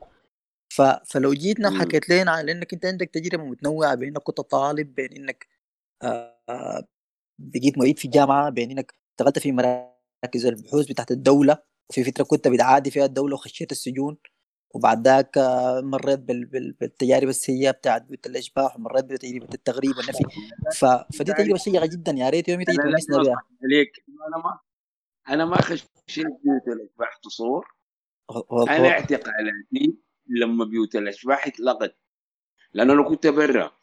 [SPEAKER 4] ف... فلو جيتنا. وحكيت لنا عن لانك انت عندك تجربة متنوعة بين إنك كنت طالب بين إنك آه، بقيت معيد في الجامعة بين إنك اشتغلت في مراكز البحوث بتاعت الدولة وفي فترة كنت بتعادي فيها الدولة وخشيت السجون وبعد ذاك آه، مريت بال... بال... بالتجارب السيئة بتاعت بيوت الأشباح ومريت بتجربة التغريب والنفي. ف... فدي تجربة شيقه جدا. يا ريت يوم
[SPEAKER 3] أنا
[SPEAKER 4] تونسنا بها
[SPEAKER 3] عليك. أنا ما أنا ما خشيت بيوت الأشباح تصور.
[SPEAKER 4] أنا هو-
[SPEAKER 3] اعتقالاتي لما بيوت الأشباح اتلغت لأنه أنا كنت برا.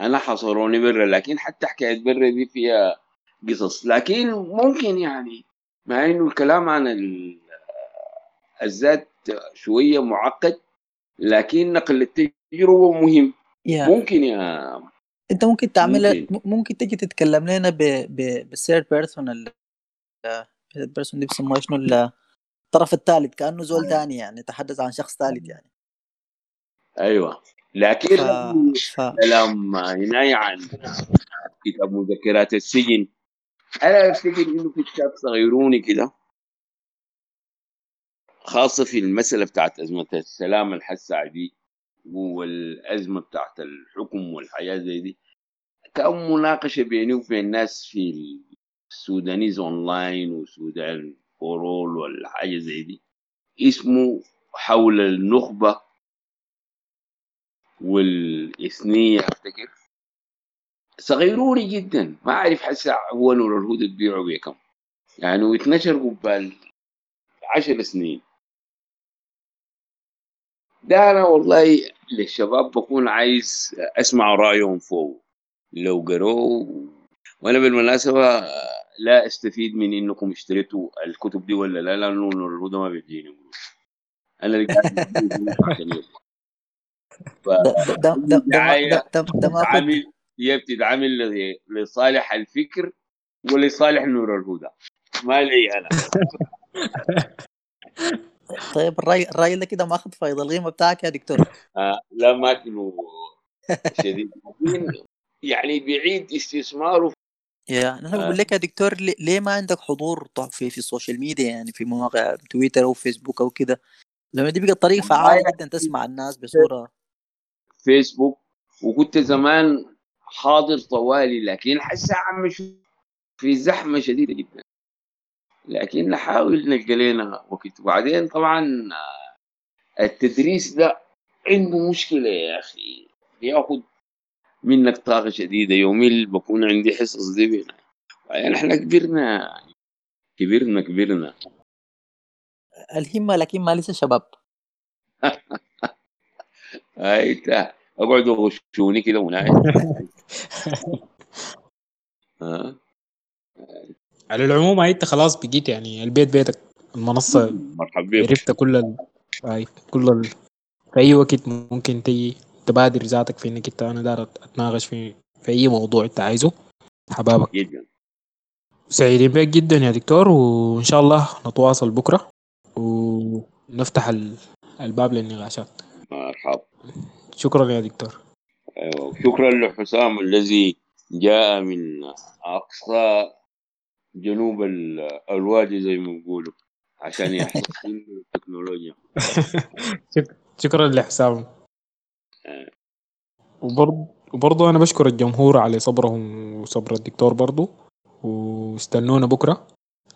[SPEAKER 3] أنا حصروني برا لكن حتى حكاية برا دي فيها قصص. لكن ممكن يعني مع إنه الكلام عن ال- الذات شوية معقد لكن نقل التجربة مهم.
[SPEAKER 4] يا
[SPEAKER 3] ممكن يا
[SPEAKER 4] أنت ممكن تعمل
[SPEAKER 3] ممكن.
[SPEAKER 4] ممكن تجي تتكلم لنا ب... ب... بال third person ال ال third person دي بيسموها شنو؟ ال- الطرف الثالث كأنه زول ثاني يعني تحدث عن شخص ثالث يعني.
[SPEAKER 3] أيوه. لكن
[SPEAKER 4] ف...
[SPEAKER 3] لما
[SPEAKER 4] ف...
[SPEAKER 3] كلام هناي عن كتاب مذكرات السجن أنا افتكر إنه في كتاب صغيروني كده؟ خاصة في المسألة بتاعت أزمة السلام الحسه دي والأزمة بتاعت الحكم والحياة زي دي. كأن مناقشة بيني وبين ناس في سودانيز أونلاين وسودان فور أول والحاجة زي دي. اسمه حول النخبة والإثنية أفتكر. صغيروني جدا ما أعرف حسا هو نور الهدى تبيعه بكم يعني واتنشر قبال عشر سنين. ده أنا والله للشباب بكون عايز أسمع رأيهم فوق. لو قروه وأنا بالمناسبة لا أستفيد من إنكم اشتريتوا الكتب دي ولا لا نور الهدى ما بيديني أنا اللي قاعد يطلع.
[SPEAKER 4] ده
[SPEAKER 3] هي بتتعامل لصالح الفكر ولصالح نور الهدى. ما لي أنا. [laughs]
[SPEAKER 4] طيب الراي الراي ده كده ماخذ فايض القيمة بتاعك يا دكتور.
[SPEAKER 3] آه لا ما كانوا شديد يعني بيعيد استثماره.
[SPEAKER 4] يا
[SPEAKER 3] أنا.
[SPEAKER 4] بقول لك يا دكتور ليه- ما عندك حضور في في ال social media يعني في مواقع تويتر أو فيسبوك أو كده؟ لأنه دي بقت طريقة فعالة جدا تسمع الناس بصورة.
[SPEAKER 3] فيسبوك وكنت زمان حاضر طوالي لكن حسا عم شو- في زحمة شديدة جدا. لكن نحاول نلقى لنا وقت. وبعدين طبعا التدريس ده عنده مشكلة يا أخي. بياخد منك طاقة شديدة. يومي بكون عندي حصص دي بينا. يعني إحنا كبرنا كبرنا كبرنا.
[SPEAKER 4] الهمة لكن ما لسه شباب. [laughs]
[SPEAKER 3] انت اقعدوا غشوني كده ونايم. [laughs] ها؟
[SPEAKER 2] على العموم هاي انت خلاص بقيت يعني البيت بيتك المنصة [laughs]
[SPEAKER 3] مرحبا بك
[SPEAKER 2] عرفت كل ال... كل ال... في أي وقت ممكن تيجي تبادر ذاتك في إنك أنت أنا دار أتناقش في في أي موضوع أنت عايزه. حبابك.
[SPEAKER 3] جدا.
[SPEAKER 2] سعيدين بك جدا يا دكتور وإن شاء الله نتواصل بكرة ونفتح ال... الباب للنقاشات.
[SPEAKER 3] مرحبا
[SPEAKER 2] شكرا يا دكتور
[SPEAKER 3] أيوة. شكرا لحسام الذي جاء من أقصى جنوب ال- الوادي زي ما بيقولوا عشان يحصل [laughs] التكنولوجيا [laughs]
[SPEAKER 2] شك- شكرا لحسام. وبرضه وبرضه أنا بشكر الجمهور على صبرهم وصبر الدكتور برضه واستنونا بكرة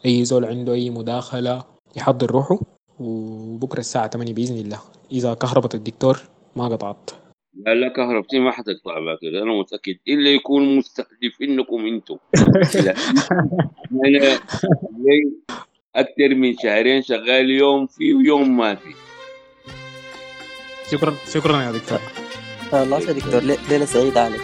[SPEAKER 2] أي زول عنده أي مداخلة يحضر روحه وبكرة الساعة 8 بإذن الله. إذا كهربت الدكتور ما قطعت.
[SPEAKER 3] لا لا كهربتي ما حتقطع باكر أنا متأكد. إلا يكون مستهدف إنكم أنتم. لا. أنا لي أكثر من شهرين شغال يوم فيه ويوم ما فيه
[SPEAKER 2] شكرا شكرا يا دكتور.
[SPEAKER 4] خلاص يا دكتور. ليلة سعيدة عليك.